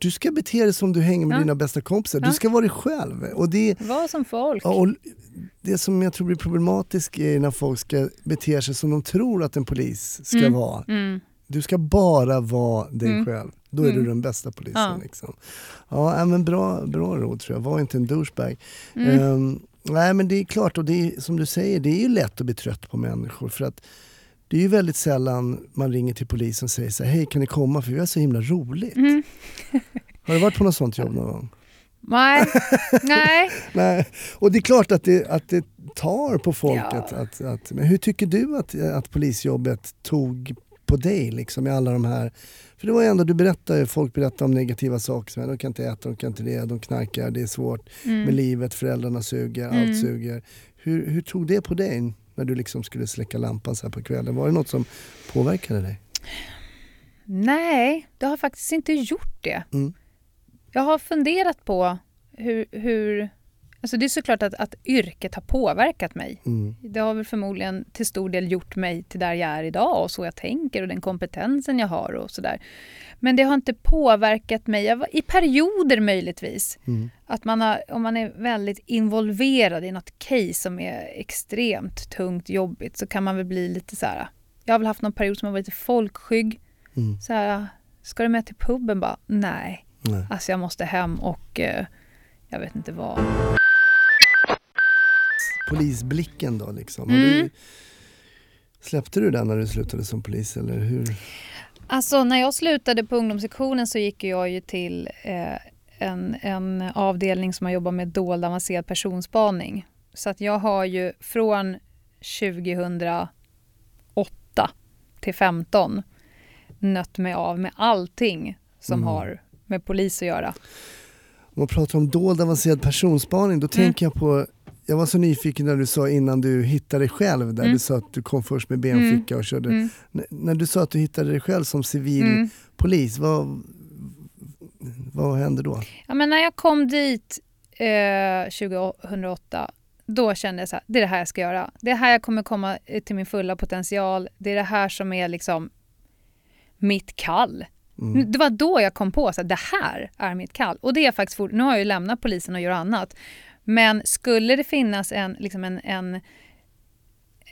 du ska bete dig som du hänger med Ja. dina bästa kompisar. Du Ja. ska vara dig själv. Och det, Var som folk. och det som jag tror blir problematiskt är när folk ska bete sig som de tror att en polis ska Mm. vara. Mm. Du ska bara vara dig Mm. själv. Då är du Mm. den bästa polisen. Ja. Liksom. Ja, men bra, bra råd tror jag. Var inte en douchebag. Ehm, nej men det är klart, och det är, som du säger, det är ju lätt att bli trött på människor. För att det är ju väldigt sällan man ringer till polisen och säger så här, hej kan ni komma för vi har så himla roligt. Mm. Har du varit på något sånt jobb någon gång? Nej. Nej. Nej. Och det är klart att det, att det tar på folk. Ja. Att, att, att, men hur tycker du att, att polisjobbet tog på dig liksom, i alla de här... För det var ju ändå, du berättade, folk berättar om negativa saker. som, De kan inte äta, de kan inte det, de knarkar, det är svårt med Mm. livet, föräldrarna suger, Mm. allt suger. Hur, hur tog det på dig när du liksom skulle släcka lampan så här på kvällen? Var det något som påverkade dig? Nej, det har faktiskt inte gjort det. Mm. Jag har funderat på hur... hur alltså det är såklart att, att yrket har påverkat mig. Mm. Det har väl förmodligen till stor del gjort mig till där jag är idag och så jag tänker och den kompetensen jag har och sådär. Men det har inte påverkat mig, jag i perioder möjligtvis. Mm. Att man har, om man är väldigt involverad i något case som är extremt tungt, jobbigt, så kan man väl bli lite så här. Jag har väl haft någon period som har varit lite folkskygg. Mm. Så här, ska du med till puben? Bara, nej. Nej. Alltså jag måste hem och eh, jag vet inte vad. Polisblicken då liksom. Mm. Du, släppte du den när du slutade som polis eller hur? Alltså när jag slutade på ungdomssektionen så gick jag ju till eh, en, en avdelning som har jobbat med dold avancerad personspaning. Så att jag har ju från 2008 till 15 nött mig av med allting som Mm. har med polis att göra. Om man pratar om dold avancerad personspaning, då Mm. tänker jag på jag var så nyfiken när du sa innan du hittade dig själv, där Mm. du sa att du kom först med benficka och körde. Mm. När du sa att du hittade dig själv som civil Mm. vad, vad hände då? Ja, men när jag kom dit eh, 2008 då kände jag så här, det är det här jag ska göra. Det är här jag kommer komma eh, till min fulla potential. Det är det här som är liksom mitt kall. Mm. Det var då jag kom på att det här är mitt kall. Och det är faktiskt fort, nu har jag ju lämnat polisen och gör annat. Men skulle det finnas en, liksom en, en,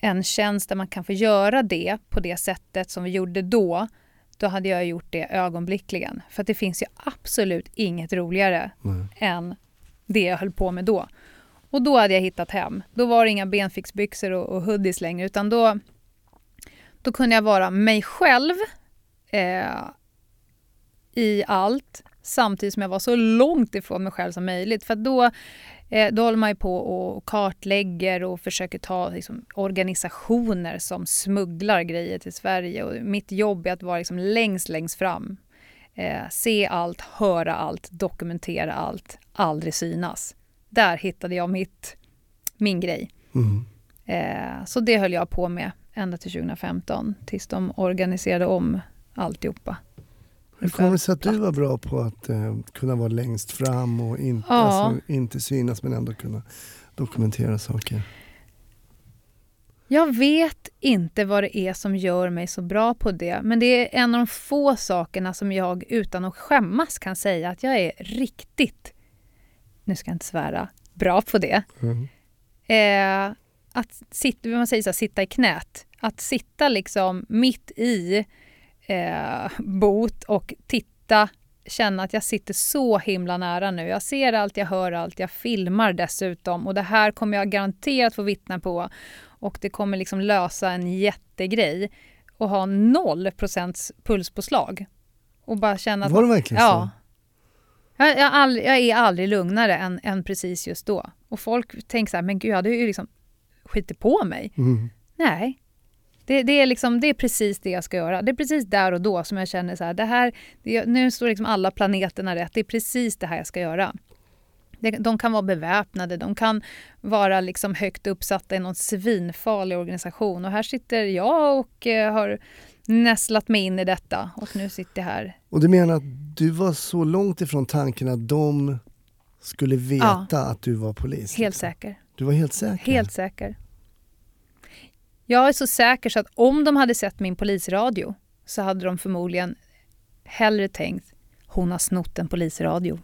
en tjänst där man kan få göra det på det sättet som vi gjorde då, då hade jag gjort det ögonblickligen. För det finns ju absolut inget roligare Nej. än det jag höll på med då. Och då hade jag hittat hem. Då var det inga benfixbyxor och, och hoodies längre, utan då, då kunde jag vara mig själv eh, i allt, samtidigt som jag var så långt ifrån mig själv som möjligt. För då, eh, då håller man på och kartlägger och försöker ta liksom, organisationer som smugglar grejer till Sverige. Och mitt jobb är att vara liksom, längst, längst fram. eh, se allt, höra allt, dokumentera allt, aldrig synas. Där hittade jag mitt, min grej. Mm. Eh, så det höll jag på med ända till 2015 tills de organiserade om alltihopa. Hur kommer det sig att du var bra på att eh, kunna vara längst fram och inte, Ja. alltså, inte synas men ändå kunna dokumentera saker? Jag vet inte vad det är som gör mig så bra på det, men det är en av de få sakerna som jag utan att skämmas kan säga att jag är riktigt, nu ska jag inte svära, bra på det. Mm. Eh, att sitta, man säger så här, sitta i knät. Att sitta liksom mitt i eh, bot och titta, känna att jag sitter så himla nära nu. Jag ser allt, jag hör allt, jag filmar dessutom och det här kommer jag garanterat få vittna på och det kommer liksom lösa en jättegrej och ha noll procents pulspåslag. Och bara känna att Var det verkligen Ja. Jag, jag, aldrig, jag är aldrig lugnare än, än precis just då. Och folk tänker så här, men gud, jag hade ju liksom skitit på mig. så? Mm. Nej. Det, det, är liksom, det är precis det jag ska göra. Det är precis där och då som jag känner så här, det här det, nu står liksom alla planeterna rätt. Det är precis det här jag ska göra. De kan vara beväpnade, de kan vara liksom högt uppsatta i någon svinfarlig organisation. Och här sitter jag och eh, har nästlat mig in i detta. Och nu sitter jag här. Och du menar att du var så långt ifrån tanken att de skulle veta att du var polis? Helt liksom? säker. Du var helt säker? Helt säker. Jag är så säker så att om de hade sett min polisradio så hade de förmodligen hellre tänkt hon har snott en polisradio.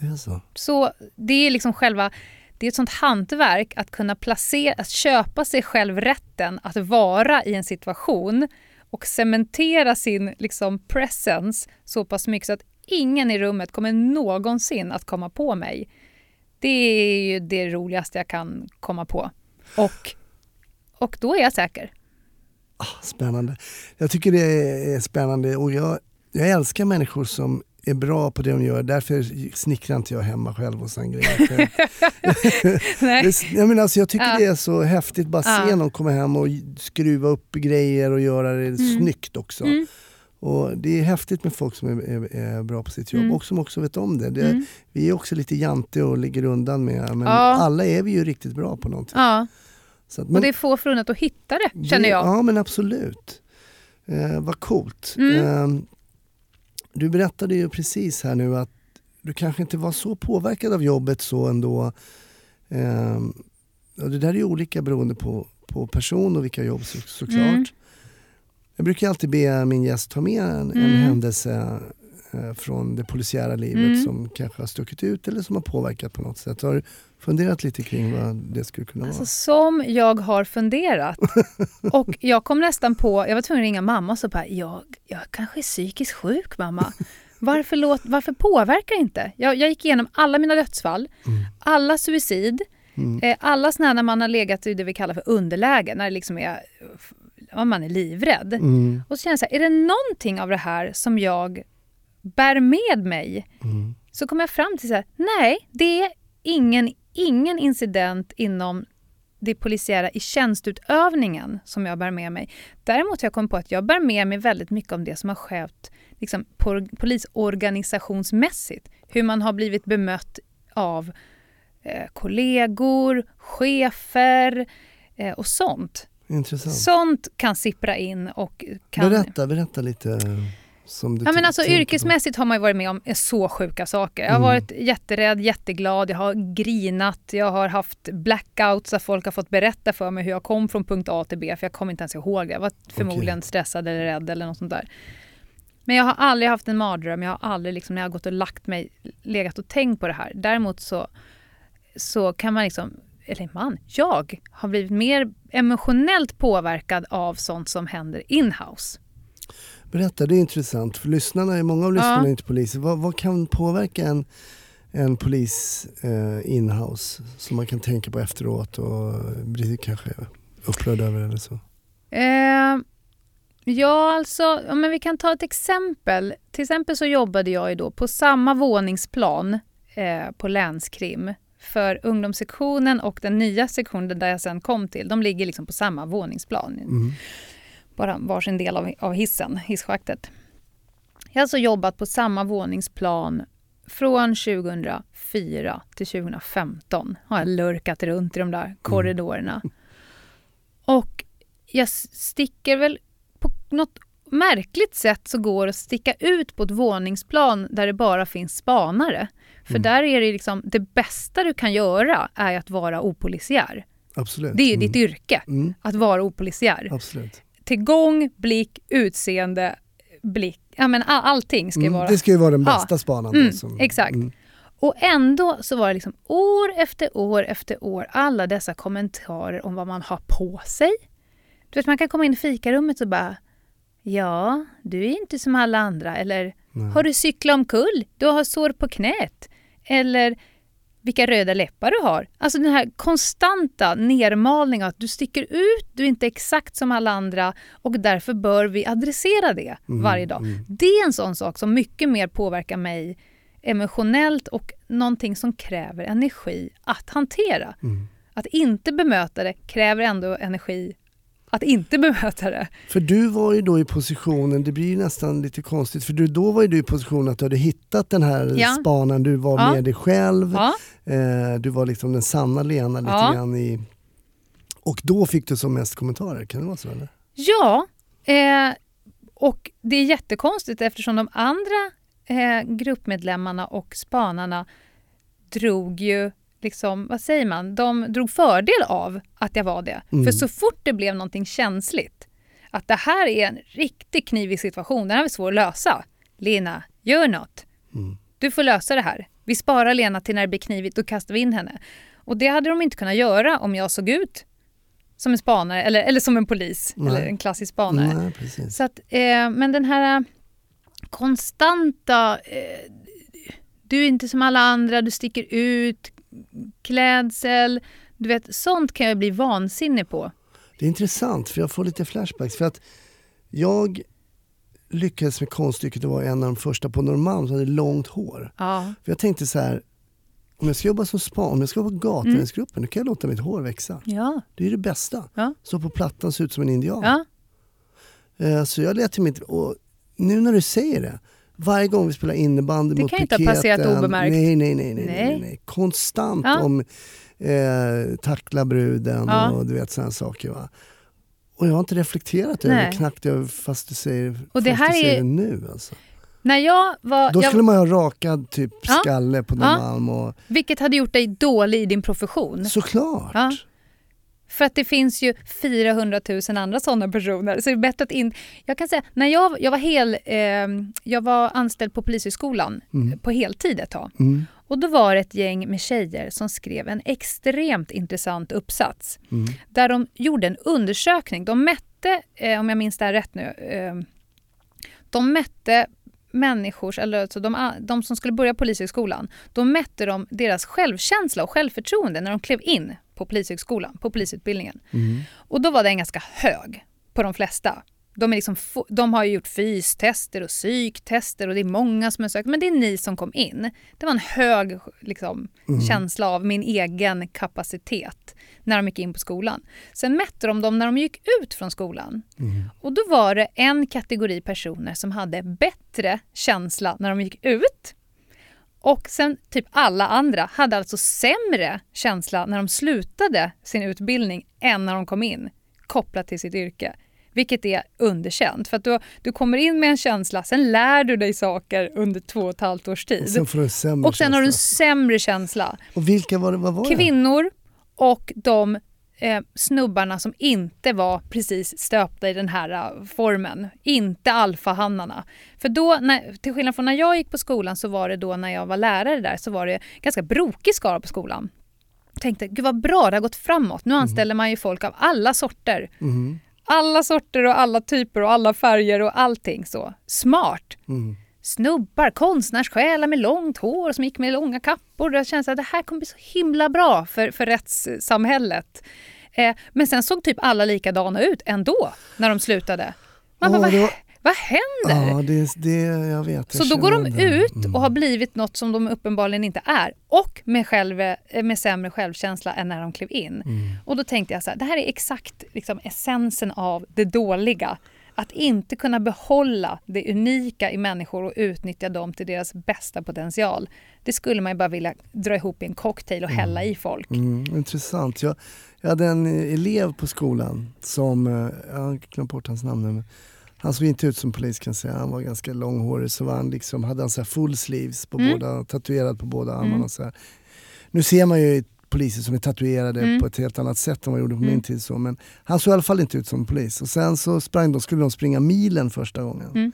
Det är så? Så det är liksom själva det är ett sånt hantverk att kunna placera, att köpa sig själv rätten att vara i en situation och cementera sin liksom presence så pass mycket så att ingen i rummet kommer någonsin att komma på mig. Det är ju det roligaste jag kan komma på. Och, och då är jag säker. Ah, spännande. Jag tycker det är spännande och jag, jag älskar människor som är bra på det de gör. Därför snickrar inte jag hemma själv och sen grejer. Nej. Det, jag, menar, alltså, jag tycker Ja. det är så häftigt bara se Ja. någon komma hem och skruva upp grejer och göra det snyggt också. Mm. Och Det är häftigt med folk som är, är, är bra på sitt jobb Mm. och som också vet om det. det Mm. Vi är också lite jante och ligger undan med men Ja. alla är vi ju riktigt bra på någonting. Ja, Att, och det är få förunnat att hitta det, känner jag. Ja men absolut. Eh, vad coolt. Mm. Eh, du berättade ju precis här nu att du kanske inte var så påverkad av jobbet så ändå. Eh, och det där är ju olika beroende på, på person och vilka jobb så, såklart. Mm. Jag brukar alltid be min gäst ta med en, en Mm. händelse eh, från det polisiära livet Mm. som kanske har stuckit ut eller som har påverkat på något sätt. Har funderat lite kring vad det skulle kunna Alltså vara? som jag har funderat. Och jag kom nästan på, jag var tvungen att ringa mamma och så bara, jag, jag kanske är psykiskt sjuk mamma. Varför, låt, varför påverkar inte? Jag, jag gick igenom alla mina dödsfall, Mm. alla suicid, Mm. eh, alla sådana när man har legat i det vi kallar för underläge, när det liksom är, ja, man är livrädd. Mm. Och så känner jag så här, är det någonting av det här som jag bär med mig Mm. så kom jag fram till så här, nej, det är ingen, ingen incident inom det polisiära i tjänstutövningen som jag bär med mig. Däremot har jag kommit på att jag bär med mig väldigt mycket om det som har skett liksom, polisorganisationsmässigt. Hur man har blivit bemött av eh, kollegor, chefer eh, och sånt. Intressant. Sånt kan sippra in och kan... Berätta, berätta lite Ja, men alltså, tänker på. yrkesmässigt har man varit med om så sjuka saker. Jag har Mm. varit jätterädd, jätteglad, jag har grinat, jag har haft blackouts där folk har fått berätta för mig hur jag kom från punkt A till B, för jag kommer inte ens ihåg det. Jag var förmodligen stressad eller rädd eller något sånt där. Men jag har aldrig haft en mardröm, jag har aldrig liksom, när jag har gått och lagt mig, legat och tänkt på det här. Däremot så, så kan man liksom, eller man, jag har blivit mer emotionellt påverkad av sånt som händer in-house. Berätta, det är intressant. För lyssnarna, många av lyssnarna är inte poliser. Vad, vad kan påverka en, en polis eh, inhouse som man kan tänka på efteråt och bli kanske upprörd över eller så? Eh, ja, alltså, ja, men vi kan ta ett exempel. Till exempel så jobbade jag ju då på samma våningsplan eh, på länskrim. För ungdomssektionen och den nya sektionen där jag sen kom till, de ligger liksom på samma våningsplan. Mm. Bara varsin del av, av hissen, hisschaktet. Jag har alltså jobbat på samma våningsplan från 2004 till 2015. Har jag lurkat runt i de där korridorerna. Och jag sticker väl på något märkligt sätt så går att sticka ut på ett våningsplan där det bara finns spanare. För Mm. där är det liksom, det bästa du kan göra är att vara opolisiär. Absolut. Det är Mm. ditt yrke, Mm. att vara opolisiär. Absolut. Tillgång, blick, utseende, blick. Ja, men all, allting ska ju Mm. vara... Det ska ju vara den Ja. bästa spanaren. Mm, som- exakt. Mm. Och ändå så var det liksom år efter år efter år alla dessa kommentarer om vad man har på sig. Du vet, man kan komma in i fikarummet och bara Ja, du är inte som alla andra. Eller Nej. Har du cyklat omkull? Du har sår på knät. Eller vilka röda läppar du har. Alltså den här konstanta nermalningen att du sticker ut, du är inte exakt som alla andra och därför bör vi adressera det Mm, varje dag. mm. Det är en sån sak som mycket mer påverkar mig emotionellt och någonting som kräver energi att hantera. Mm. Att inte bemöta det kräver ändå energi att inte bemöta det. För du var ju då i positionen, det blir ju nästan lite konstigt, för du, då var ju du i positionen att du hade hittat den här Ja. spanaren, du var Ja. med dig själv, Ja, eh, du var liksom den sanna Lena lite Ja. grann i... Och då fick du som mest kommentarer, kan det vara så eller? ja eh, och det är jättekonstigt eftersom de andra eh, gruppmedlemmarna och spanarna drog ju liksom, vad säger man, de drog fördel av att jag var det. Mm. För så fort det blev någonting känsligt, att det här är en riktigt knivig situation, den här är svår att lösa. Lena, gör något. Mm. Du får lösa det här. Vi sparar Lena till när det blir knivigt, då kastar vi in henne. Och det hade de inte kunnat göra om jag såg ut som en spanare eller, eller som en polis Nej. eller en klassisk spanare. Nej. Så att, eh, men den här eh, konstanta, eh, du är inte som alla andra, du sticker ut, klädsel, du vet, sånt kan jag bli vansinnig på. Det är intressant för jag får lite flashbacks för att jag lyckades med konststycket och var en av de första på Norrmalm som hade långt hår. Ja, För jag tänkte så här, om jag ska jobba som span, om jag ska vara på gaturättsgruppen, då kan jag låta mitt hår växa. ja, Det är det bästa. ja, Stå på plattan se ut som en indian. ja. Eh, Så jag lät ju mitt, och nu när du säger det, varje gång vi spelar innebandy Det mot kan ju inte ha passerat piketen, obemärkt. Nej, nej, nej, nej, nej. Nej. nej. Konstant Ja. om eh, tackla bruden Ja. och du vet sådana saker. Va? Och jag har inte reflekterat över det knappt över fast du säger, Och det här är- det nu. Alltså. När jag var... Då jag, skulle man ju ha rakad typ Ja. skalle på Ja. Norrmalm och Vilket hade gjort dig dålig i din profession. såklart. Ja. För att det finns ju 400 000 andra sådana personer. Så det är bättre att inte... Jag kan säga, när jag, jag var hel... Eh, jag var anställd på Polishögskolan Mm. på heltid ett tag. Mm. Och då var det ett gäng med tjejer som skrev en extremt intressant uppsats. Mm. Där de gjorde en undersökning. De mätte, eh, om jag minns det här rätt nu, eh, de mätte människors, eller alltså de, de som skulle börja Polishögskolan, då mätte de deras självkänsla och självförtroende när de klev in på Polishögskolan, på polisutbildningen. Mm. Och då var den ganska hög på de flesta. De, är liksom, de har gjort fystester och psyktester och det är många som har sökt, men det är ni som kom in. Det var en hög liksom, känsla av min egen kapacitet när de gick in på skolan. Sen mätte de dem när de gick ut från skolan. Mm. Och då var det en kategori personer som hade bättre känsla när de gick ut. Och sen typ alla andra hade alltså sämre känsla när de slutade sin utbildning än när de kom in, kopplat till sitt yrke. Vilket är underkänt. För att du, du kommer in med en känsla, sen lär du dig saker under två och ett halvt års tid. Och sen får du sämre Och sen har du en sämre känsla. Och vilka var det? Vad var? Kvinnor och de eh, snubbarna som inte var precis stöpta i den här eh, formen. Inte alfahannarna. För då, när, till skillnad från när jag gick på skolan så var det då när jag var lärare där så var det ganska brokig skara på skolan. Jag tänkte, gud vad bra, det har gått framåt. Nu anställer man ju folk av alla sorter. Mm. Alla sorter och alla typer och alla färger och allting så. Smart! Mm. snubbar, konstnärssjälar med långt hår som gick med långa kappor. Jag kände att det här kommer bli så himla bra för, för rättssamhället. Eh, men sen såg typ alla likadana ut ändå när de slutade. Man Ja, bara, vad, var- vad händer? Ja, det, det, jag vet. jag Så då går de det. ut Mm. och har blivit något som de uppenbarligen inte är och med, själv, eh, med sämre självkänsla än när de klev in. Mm. Och då tänkte jag så här, det här är exakt liksom essensen av det dåliga. Att inte kunna behålla det unika i människor och utnyttja dem till deras bästa potential. Det skulle man ju bara vilja dra ihop i en cocktail och hälla i folk. Mm, intressant. Jag, jag hade en elev på skolan som, eh, jag har glömt bort hans namn nu, han såg inte ut som polis kan jag säga. Han var ganska långhårig så var han liksom, hade han så här full sleeves på Mm. båda, tatuerad på båda armarna. Mm. Så här. Nu ser man ju poliser som är tatuerade Mm. på ett helt annat sätt än vad jag gjorde på Mm. min tid. Så. Men han såg i alla fall inte ut som polis. Och sen så sprang de, skulle de springa milen första gången. Mm.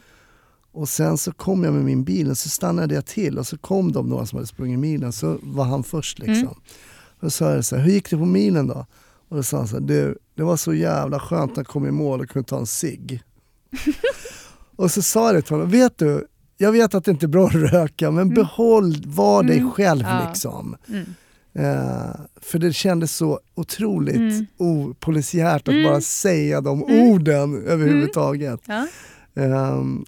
Och sen så kom jag med min bil och så stannade jag till och så kom de några som hade sprungit milen så var han först liksom. Mm. Och då sa jag så här, hur gick det på milen då? Och då sa han så här, du, det var så jävla skönt att komma i mål och kunna ta en cigg. och så sa jag det till honom, vet du, jag vet att det inte är bra att röka men behåll, var dig Mm. själv Ja. liksom. Mm. Eh, för det kändes så otroligt Mm. opolisiärt att Mm. bara säga de Mm. orden överhuvudtaget. Ja. Ehm,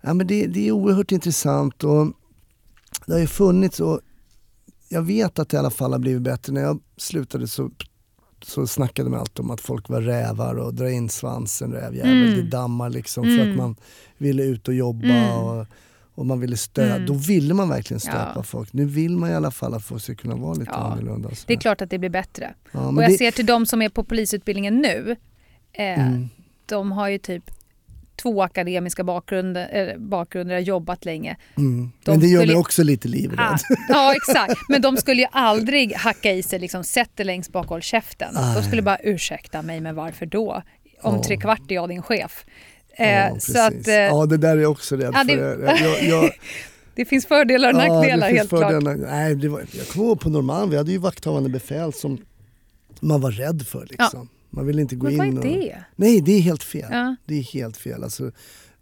ja, men det, det är oerhört intressant och det har ju funnits och jag vet att det i alla fall har blivit bättre. När jag slutade så, så snackade man alltid om att folk var rävar och dra in svansen rävjävel, Mm. det dammar liksom för Mm. att man ville ut och jobba Mm. och, och man ville stödja. Mm. Då ville man verkligen stöpa Ja. folk. Nu vill man i alla fall att folk ska kunna vara lite Ja. annorlunda. och så. Det är klart att det blir bättre. Ja, Och jag det, ser till de som är på polisutbildningen nu. Eh, mm, De har ju typ två akademiska bakgrunder, eh, bakgrunder har jobbat länge. mm. de Men det gör mig också lite livrädd. Ah, ja, exakt. Men de skulle ju aldrig hacka i sig liksom, sätt dig längst bak och håll käften. De Nej. skulle bara ursäkta mig, men varför då? Om Ja. tre kvart är jag din chef. Eh, Ja, så att eh, ja, det där är jag också rädd Ja, det- för. Jag, jag, det finns fördelar och Ja, nackdelar finns helt klart. Nej, det var, jag kommer på Norrmalm, vi hade ju vakthavande befäl som man var rädd för. Liksom. Man ville inte gå Men vad in är och... det? Nej, det är helt fel. Ja. Det är helt fel. Alltså,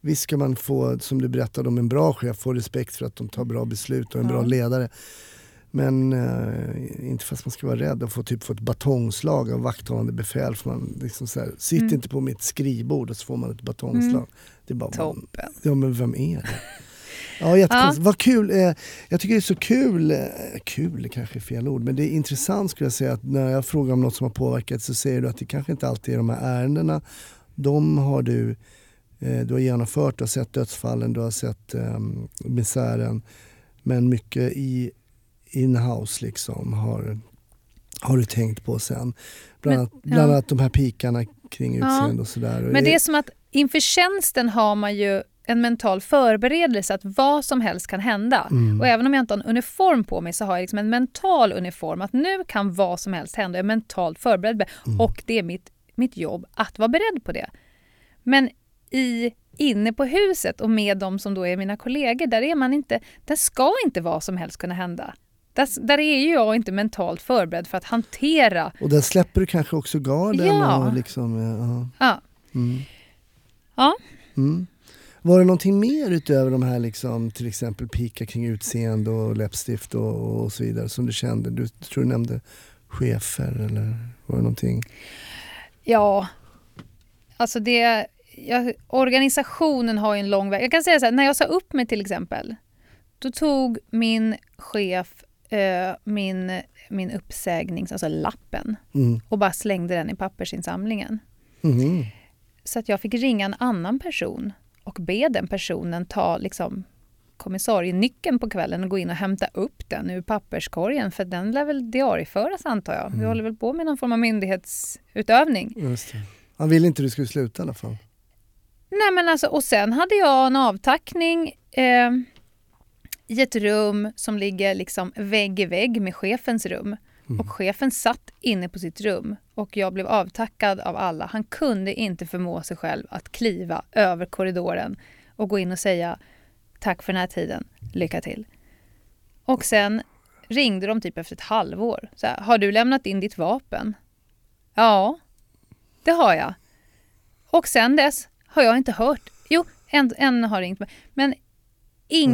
visst ska man få, som du berättade om en bra chef, få respekt för att de tar bra beslut och en Ja. bra ledare. Men eh, inte fast man ska vara rädd att få, typ, få ett batongslag av vakthavande befäl. För man liksom så här, sitt Mm. inte på mitt skrivbord och så får man ett batongslag. Mm. Det är bara, Toppen. Ja men vem är det? Ja jättekonstigt. Vad kul. Eh, jag tycker det är så kul, eh, kul kanske är fel ord, men det är intressant skulle jag säga att när jag frågar om något som har påverkat så säger du att det kanske inte alltid är de här ärendena. De har du, eh, du har genomfört, du har sett dödsfallen, du har sett eh, misären. Men mycket i in-house liksom har, har du tänkt på sen. Bland, Men- annat, bland ja. annat de här pikarna kring Ja. utseende och sådär. Men det är som att inför tjänsten har man ju en mental förberedelse att vad som helst kan hända. Mm. Och även om jag inte har en uniform på mig så har jag liksom en mental uniform. Att nu kan vad som helst hända. Jag är mentalt förberedd. Mm. Och det är mitt, mitt jobb att vara beredd på det. Men i, inne på huset och med de som då är mina kollegor, där är man inte, där ska inte vad som helst kunna hända. Där, där är ju jag inte mentalt förberedd för att hantera. Och där släpper du kanske också garden. Ja. Och liksom, ja. Ja, Mm. ja. Mm. Var det någonting mer utöver de här liksom, till exempel pika kring utseende och läppstift och, och så vidare som du kände? Du tror du nämnde chefer eller var det någonting? Ja, alltså det... Ja, organisationen har ju en lång väg. Jag kan säga så här, när jag sa upp mig till exempel, då tog min chef eh, min, min uppsägnings, alltså lappen, Mm. och bara slängde den i pappersinsamlingen. Mhm. Så att jag fick ringa en annan person och be den personen ta liksom, kommissarienyckeln på kvällen och gå in och hämta upp den ur papperskorgen för den lär väl diarieföras antar jag. Vi håller väl på med någon form av myndighetsutövning. Han ville inte du skulle sluta i alla fall. Nej men alltså, och sen hade jag en avtackning eh, i ett rum som ligger liksom vägg i vägg med chefens rum. Mm. Och chefen satt inne på sitt rum och jag blev avtackad av alla. Han kunde inte förmå sig själv att kliva över korridoren och gå in och säga tack för den här tiden, lycka till. Och sen ringde de typ efter ett halvår. Så här, har du lämnat in ditt vapen? Ja, det har jag. Och sen dess har jag inte hört. Jo, en, en har ringt mig. Men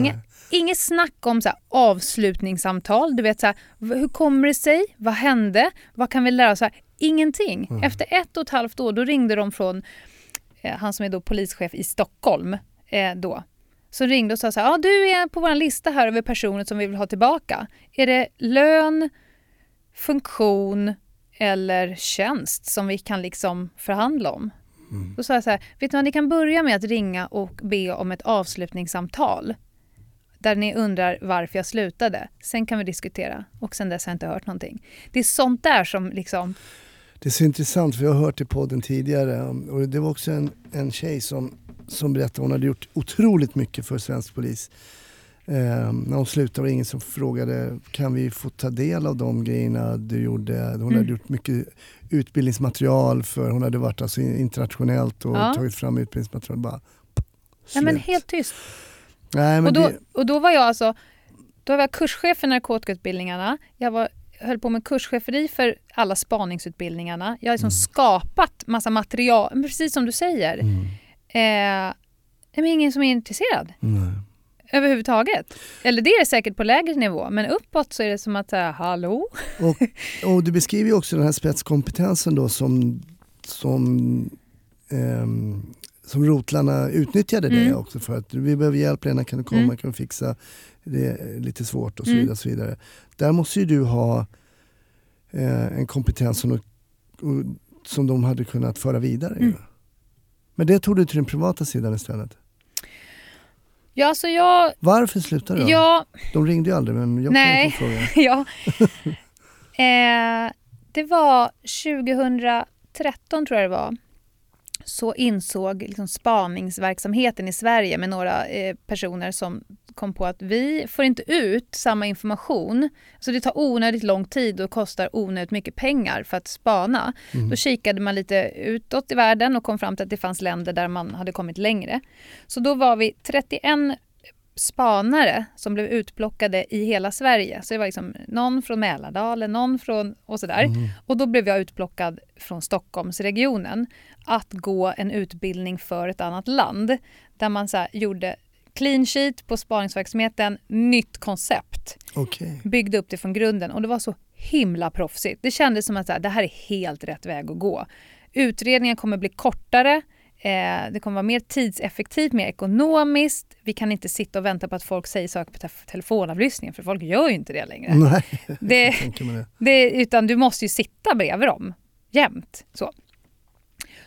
Nej. Inget snack om så här, avslutningssamtal. Du vet så här, hur kommer det sig? Vad hände? Vad kan vi lära oss? Ingenting. Mm. Efter ett och ett halvt år då ringde de från eh, han som är då polischef i Stockholm eh, då. Så ringde och sa så här, ah, du är på vår lista här över personer som vi vill ha tillbaka. Är det lön, funktion eller tjänst som vi kan liksom förhandla om? Då sa jag så här, vet du vad, ni kan börja med att ringa och be om ett avslutningssamtal. Där ni undrar varför jag slutade. Sen kan vi diskutera. Och sen dess har jag inte hört någonting. Det är sånt där som liksom... Det är så intressant för jag har hört i podden tidigare och det var också en, en tjej som, som berättade hon hade gjort otroligt mycket för svensk polis. Eh, när hon slutade var det ingen som frågade kan vi få ta del av de grejerna du gjorde. Hon Mm. hade gjort mycket utbildningsmaterial för hon hade varit alltså internationellt och Ja. tagit fram utbildningsmaterial. Bara, Nej men slut. helt tyst. Nej, men Och då, det, och då var jag alltså då var jag kurschef för narkotikautbildningarna. Jag var, höll på med kurscheferi för alla spaningsutbildningarna. Jag har liksom skapat massa material, precis som du säger. mm, Eh, men ingen som är intresserad nej. överhuvudtaget. Eller det är det säkert på lägre nivå, men uppåt så är det som att säga hallå? Och, och du beskriver ju också den här spetskompetensen då som, som, ehm, som rotlarna utnyttjade det Mm. också för att vi behöver hjälp, Lena kan du komma, Mm. kan du fixa, det är lite svårt och så Mm. vidare. Och så vidare. Där måste ju du ha eh, en kompetens som, och, som de hade kunnat föra vidare. Mm. Men det tog du till den privata sidan istället. Ja, alltså jag... Varför slutade du? Ja, De ringde ju aldrig men jag Nej. kan fråga. ja. eh, det var 2013 tror jag det var. Så insåg liksom spaningsverksamheten i Sverige med några eh, personer som kom på att vi får inte ut samma information. Så det tar onödigt lång tid och kostar onödigt mycket pengar för att spana. Mm. Då kikade man lite utåt i världen och kom fram till att det fanns länder där man hade kommit längre. Så då var vi 31 spanare som blev utplockade i hela Sverige. Så det var liksom någon från Mälardalen, någon från och sådär. Mm. Och då blev jag utplockad från Stockholmsregionen att gå en utbildning för ett annat land. Där man så gjorde clean sheet på spaningsverksamheten, nytt koncept. Okej. Byggde upp det från grunden och det var så himla proffsigt. Det kändes som att så här, det här är helt rätt väg att gå. Utredningen kommer bli kortare, eh, det kommer vara mer tidseffektivt, mer ekonomiskt. Vi kan inte sitta och vänta på att folk säger saker på te- telefonavlyssningen för folk gör ju inte det längre. Nej, Det, det. det, utan du måste ju sitta bredvid dem jämt. Så.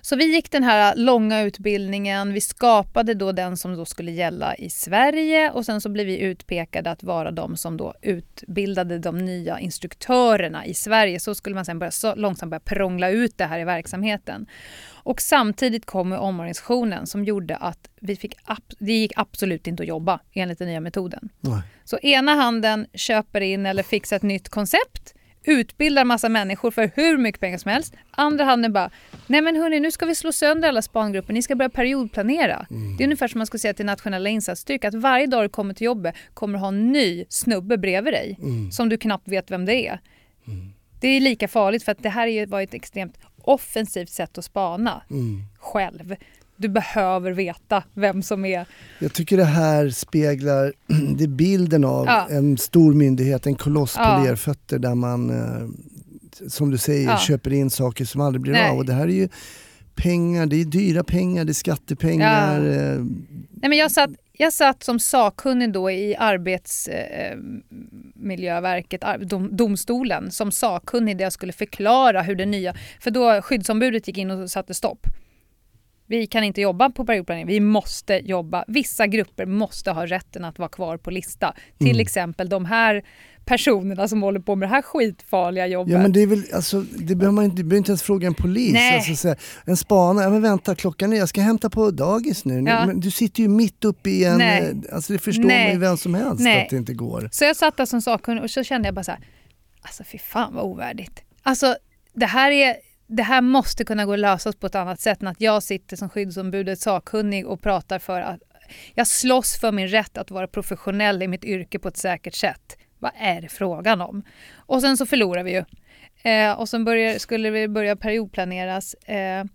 Så vi gick den här långa utbildningen. Vi skapade då den som då skulle gälla i Sverige och sen så blev vi utpekade att vara de som då utbildade de nya instruktörerna i Sverige. Så skulle man sen börja, så långsamt börja prångla ut det här i verksamheten. Och samtidigt kom omorganisationen som gjorde att vi fick, det gick absolut inte att jobba enligt den nya metoden. Nej. Så ena handen köper in eller fixar ett nytt koncept, utbildar massa människor för hur mycket pengar som helst. Andra handen bara, nej men hörni nu ska vi slå sönder alla spangrupper, ni ska börja periodplanera. Det är ungefär som man skulle säga till nationella insatsstyrkan, att varje dag du kommer till jobbet kommer du ha en ny snubbe bredvid dig som du knappt vet vem det är. Det är lika farligt för att det här är ju- var ett extremt offensivt sätt att spana Mm. själv. Du behöver veta vem som är... Jag tycker det här speglar det bilden av Ja. en stor myndighet, en koloss på Ja. lerfötter där man, eh, som du säger, Ja. köper in saker som aldrig blir Nej. av. Och det här är ju pengar, det är dyra pengar, det är skattepengar. eh, Nej, men jag, satt, jag satt som sakkunnig då i Arbetsmiljöverket, ar, dom, domstolen, som sakkunnig där jag skulle förklara hur det nya... För då skyddsombudet gick in och satte stopp. Vi kan inte jobba på periodplanering, vi måste jobba. Vissa grupper måste ha rätten att vara kvar på lista. Till Mm. exempel de här personerna som håller på med det här skitfarliga jobbet. Ja men det är väl, alltså, det behöver man inte, behöver inte ens fråga en polis. Nej. Alltså, så här, en spanare, men vänta klockan är, jag ska hämta på dagis nu. Ja. Men du sitter ju mitt uppe i en, Nej. eh, alltså det förstår Nej. man ju vem som helst Nej. att det inte går. Så jag satt där som sakkunnig och så kände jag bara så här, alltså fy fan vad ovärdigt. Alltså det här, är, det här måste kunna gå att lösas på ett annat sätt än att jag sitter som skyddsombudet sakkunnig och pratar för att jag slåss för min rätt att vara professionell i mitt yrke på ett säkert sätt. Vad är det frågan om? Och sen så förlorar vi ju. Eh, och sen börjar, skulle vi börja periodplaneras. Eh,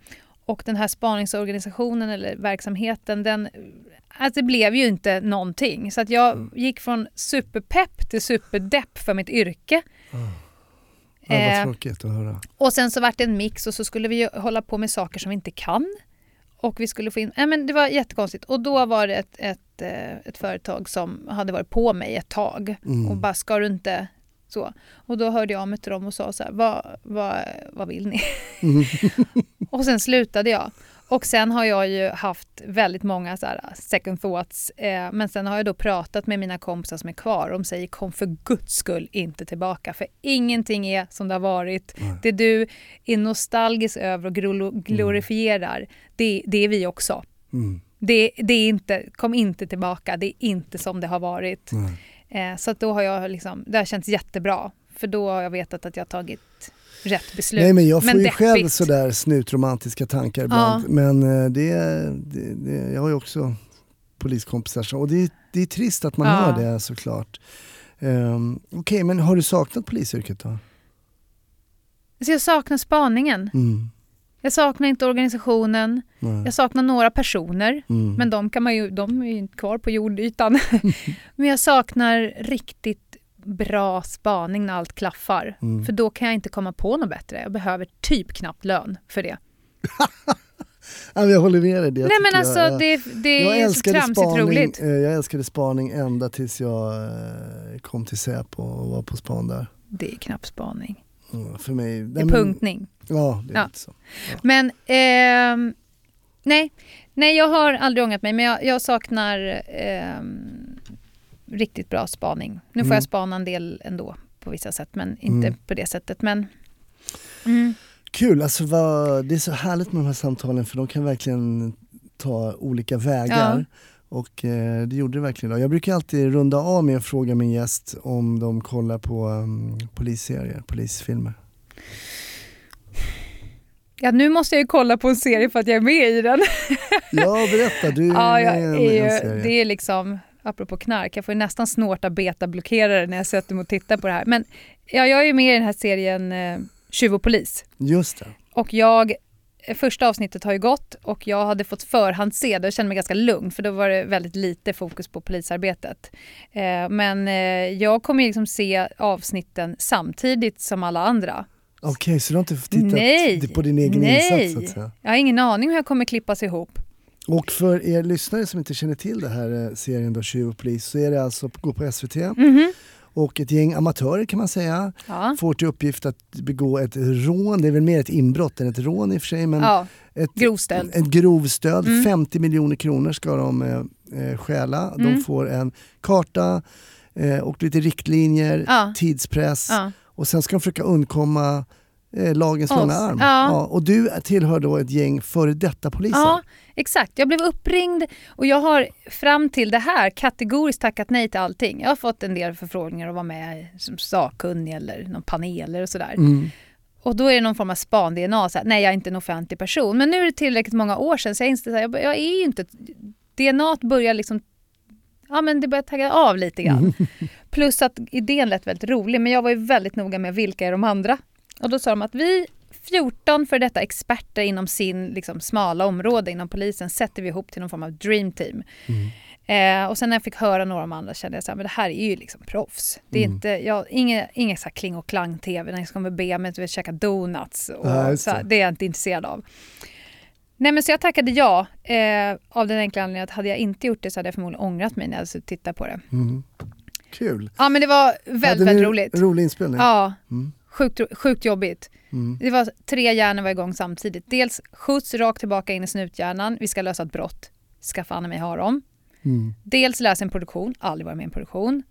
och den här spaningsorganisationen eller verksamheten, den, alltså det blev ju inte någonting. Så att jag gick från superpepp till superdepp för mitt yrke. Ja, vad Eh, tråkigt att höra. och sen så vart det en mix och så skulle vi hålla på med saker som vi inte kan. Och vi skulle få in, nej men det var jättekonstigt. Och då var det ett, ett, eh, ett företag som hade varit på mig ett tag Mm. och bara ska du inte så. Och då hörde jag av mig till dem och sa så här, vad, vad, vad vill ni? Mm. och sen slutade jag. Och sen har jag ju haft väldigt många så här second thoughts. Eh, men sen har jag då pratat med mina kompisar som är kvar. De säger kom för guds skull inte tillbaka. För ingenting är som det har varit. Nej. Det du är nostalgisk över och glo- glorifierar, det, det är vi också. Mm. Det, det är inte, kom inte tillbaka, det är inte som det har varit. Eh, så då har jag liksom, det har känts jättebra. För då har jag vetat att jag har tagit rätt beslut. Nej men jag får ju deppigt. själv sådär snutromantiska tankar ibland. Ja. Men eh, det, det, det, jag har ju också poliskompisar som, och det, det är trist att man Ja. hör det såklart. Um, Okej, men har du saknat polisyrket då? Så jag saknar spaningen. Mm. Jag saknar inte organisationen. Nej. Jag saknar några personer. Mm. Men de, kan man ju, de är ju inte kvar på jordytan. men jag saknar riktigt bra spaning när allt klaffar. Mm. För då kan jag inte komma på något bättre. Jag behöver typ knappt lön för det. Ja, jag håller med dig. Det Nej men alltså jag, det, det jag är så tramsigt spaning, roligt. eh, Jag älskade spaning ända tills jag eh, kom till Säpo och var på span där. Det är knappt spaning. Mm, för mig... Det är men- punktning. Ja, det är Ja. lite så. Men ehm, nej. nej, jag har aldrig ångrat mig men jag, jag saknar ehm, riktigt bra spaning. Nu får Mm. jag spana en del ändå på vissa sätt men inte Mm. på det sättet. Men, mm, Kul, alltså vad, det är så härligt med de här samtalen för de kan verkligen ta olika vägar. Och eh, det gjorde det verkligen. Jag brukar alltid runda av med att fråga min gäst om de kollar på um, polisserier, polisfilmer. ja, nu måste jag ju kolla på en serie för att jag är med i den. Ja, berätta, du är ja, med i en, en serie. det är liksom, apropå knark, jag får nästan snorta betablockerare när jag sätter mig och tittar på det här. Men ja, jag är ju med i den här serien eh, Tjuv och polis. Just det. Och jag, första avsnittet har ju gått och jag hade fått förhandse det och kände mig ganska lugn för då var det väldigt lite fokus på polisarbetet. Eh, men eh, jag kommer ju liksom se avsnitten samtidigt som alla andra. Okej, så du har inte tittat Nej, på din egen nej. insats säga? Jag har ingen aning hur jag kommer klippas ihop. Och för er lyssnare som inte känner till det här eh, serien då, Tjuv och polis, så är det alltså, går på SVT Mhm. och ett gäng amatörer kan man säga Ja. får till uppgift att begå ett rån, det är väl mer ett inbrott än ett rån i och för sig, men ja, ett, grov stöld. ett grovstöld. Mm. 50 miljoner kronor ska de eh, eh, stjäla. De Mm. får en karta eh, och lite riktlinjer, Ja. tidspress och sen ska de försöka undkomma eh, lagens Oss. långa arm. Ja. och du tillhör då ett gäng före detta poliser. Ja, exakt. Jag blev uppringd och jag har fram till det här kategoriskt tackat nej till allting. Jag har fått en del förfrågningar att vara med som sakkunnig eller någon panel och sådär. Mm. Och då är det någon form av span-DNA. Nej, jag är inte en offentlig person. Men nu är det tillräckligt många år sedan så jag inser att jag, jag är ju inte... DNA börjar liksom... Ja, men det börjar tagga av lite grann. Plus att idén lät väldigt rolig, men jag var ju väldigt noga med vilka är de andra. Och då sa de att vi 14 för detta experter inom sin liksom, smala område inom polisen sätter vi ihop till någon form av dream team. Eh, och sen när jag fick höra några av de andra kände jag att det här är ju liksom proffs. Det är Mm. inte, jag, inget, inget så här kling och klang-tv när jag ska be mig att käka donuts. Och just så här, det. är jag inte intresserad av. Nej men så jag tackade ja eh, av den enkla anledningen att hade jag inte gjort det så hade jag förmodligen ångrat mig när jag hade tittat på det. Mm. Kul. Ja men det var väldigt, väldigt roligt. Rolig inspelning. Ja, Mm. Sjukt, sjukt jobbigt. Mm. Det var tre hjärnor var igång samtidigt. Dels skjuts rakt tillbaka in i snuthjärnan. Vi ska lösa ett brott. Ska fan mig ha dem. Mm. Dels läsa en produktion. Aldrig varit med i en produktion.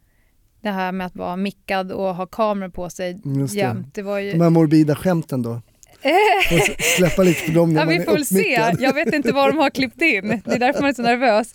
Det här med att vara mickad och ha kameror på sig Just det. jämt. Det var ju... De här morbida skämten då? S- släppa lite på dem när Ja, man vi är får väl se. Jag vet inte vad de har klippt in. Det är därför man är så nervös.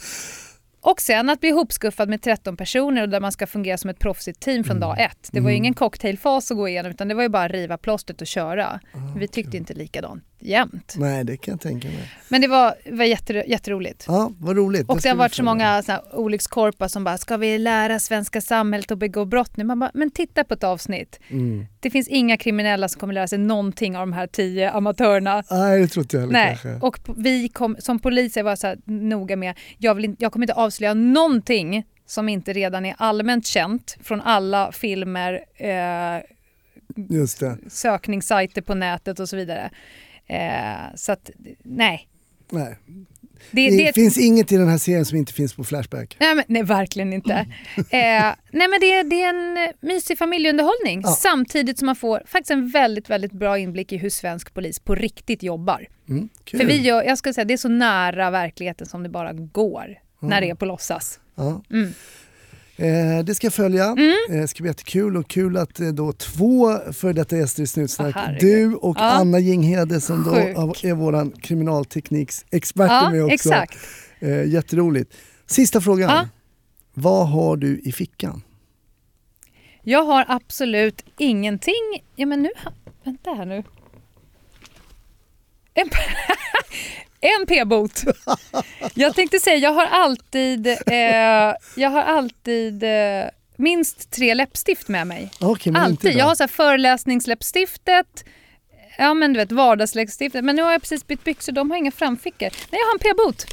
Och sen att bli ihopskuffad med 13 personer och där man ska fungera som ett proffsigt team från dag ett. Det var ju Mm. ingen cocktailfas att gå igenom utan det var ju bara att riva plåstret och köra. Vi tyckte inte likadant jämt. Nej, det kan jag tänka mig. Men det var, var jätter, jätteroligt. Ja, vad roligt. Och det har varit så många så här olyckskorpar som bara, ska vi lära svenska samhället att begå brott nu? Man bara, men titta på ett avsnitt. Mm. Det finns inga kriminella som kommer lära sig någonting av de här tio amatörerna. Nej, det tror inte jag heller Nej, kanske. och vi kom, som poliser var så här noga med, jag, vill jag kommer inte avslöja någonting som inte redan är allmänt känt från alla filmer, eh, sökningssajter på nätet och så vidare. Eh, så att, nej. Nej. Det, Det, det, finns inget i den här serien som inte finns på Flashback. nej, men, nej, verkligen inte. Eh, nej, men det, det är en mysig familjeunderhållning Ja. samtidigt som man får faktiskt en väldigt, väldigt bra inblick i hur svensk polis på riktigt jobbar. Mm. För vi gör, jag skulle säga det är så nära verkligheten som det bara går när det är på låtsas. Ja. Mm. Eh, det ska jag följa. Eh, det ska bli jättekul och kul att eh, då två för detta gäster i Snutsnack, herregud. du och Ja. Anna Jinghede som då Sjuk. är våran kriminaltekniksexpert Ja, med också. exakt. Eh, jätteroligt. Sista frågan. Ja. Vad har du i fickan? Jag har absolut ingenting... Ja men nu... Vänta här nu. En, en p-bot. Jag tänkte säga, jag har alltid, eh, jag har alltid eh, minst tre läppstift med mig. Inte alltid. Jag har så här föreläsningsläppstiftet, ja men du vet vardagsläppstiftet. Men nu har jag precis bytt byxor, de har inga framfickor. Nej, jag har en p-bot.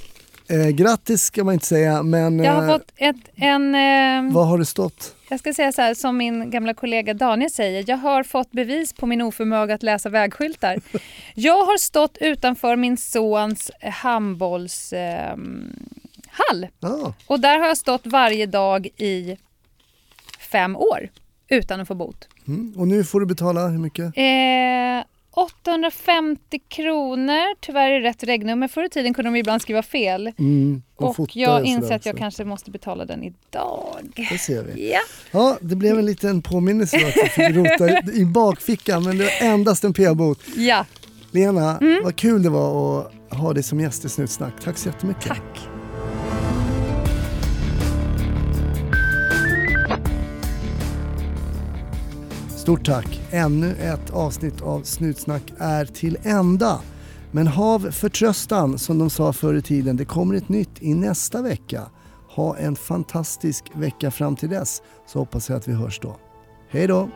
Eh, grattis ska man inte säga, men Jag har eh, fått ett, en... Eh, vad har det stått? Jag ska säga så här, som min gamla kollega Daniel säger, jag har fått bevis på min oförmåga att läsa vägskyltar. Jag har stått utanför min sons handbollshall eh, hall. Ah, och där har jag stått varje dag i fem år utan att få bot. mm. Och nu får du betala hur mycket? Eh, 850 kronor, tyvärr är det rätt regnummer. Förr i tiden kunde de ibland skriva fel. Mm, Och fotar jag inser att jag kanske måste betala den idag. Det ser vi. Ja. Ja, det blev en liten påminnelse att jag fick rota i bakfickan, men det var endast en p-bot. ja, Lena, Mm. vad kul det var att ha dig som gäst i Snutsnack. Tack så jättemycket. tack. Stort tack. Ännu ett avsnitt av Snutsnack är till ända. Men hav förtröstan som de sa förr i tiden. Det kommer ett nytt i nästa vecka. Ha en fantastisk vecka fram till dess så hoppas jag att vi hörs då. Hej då!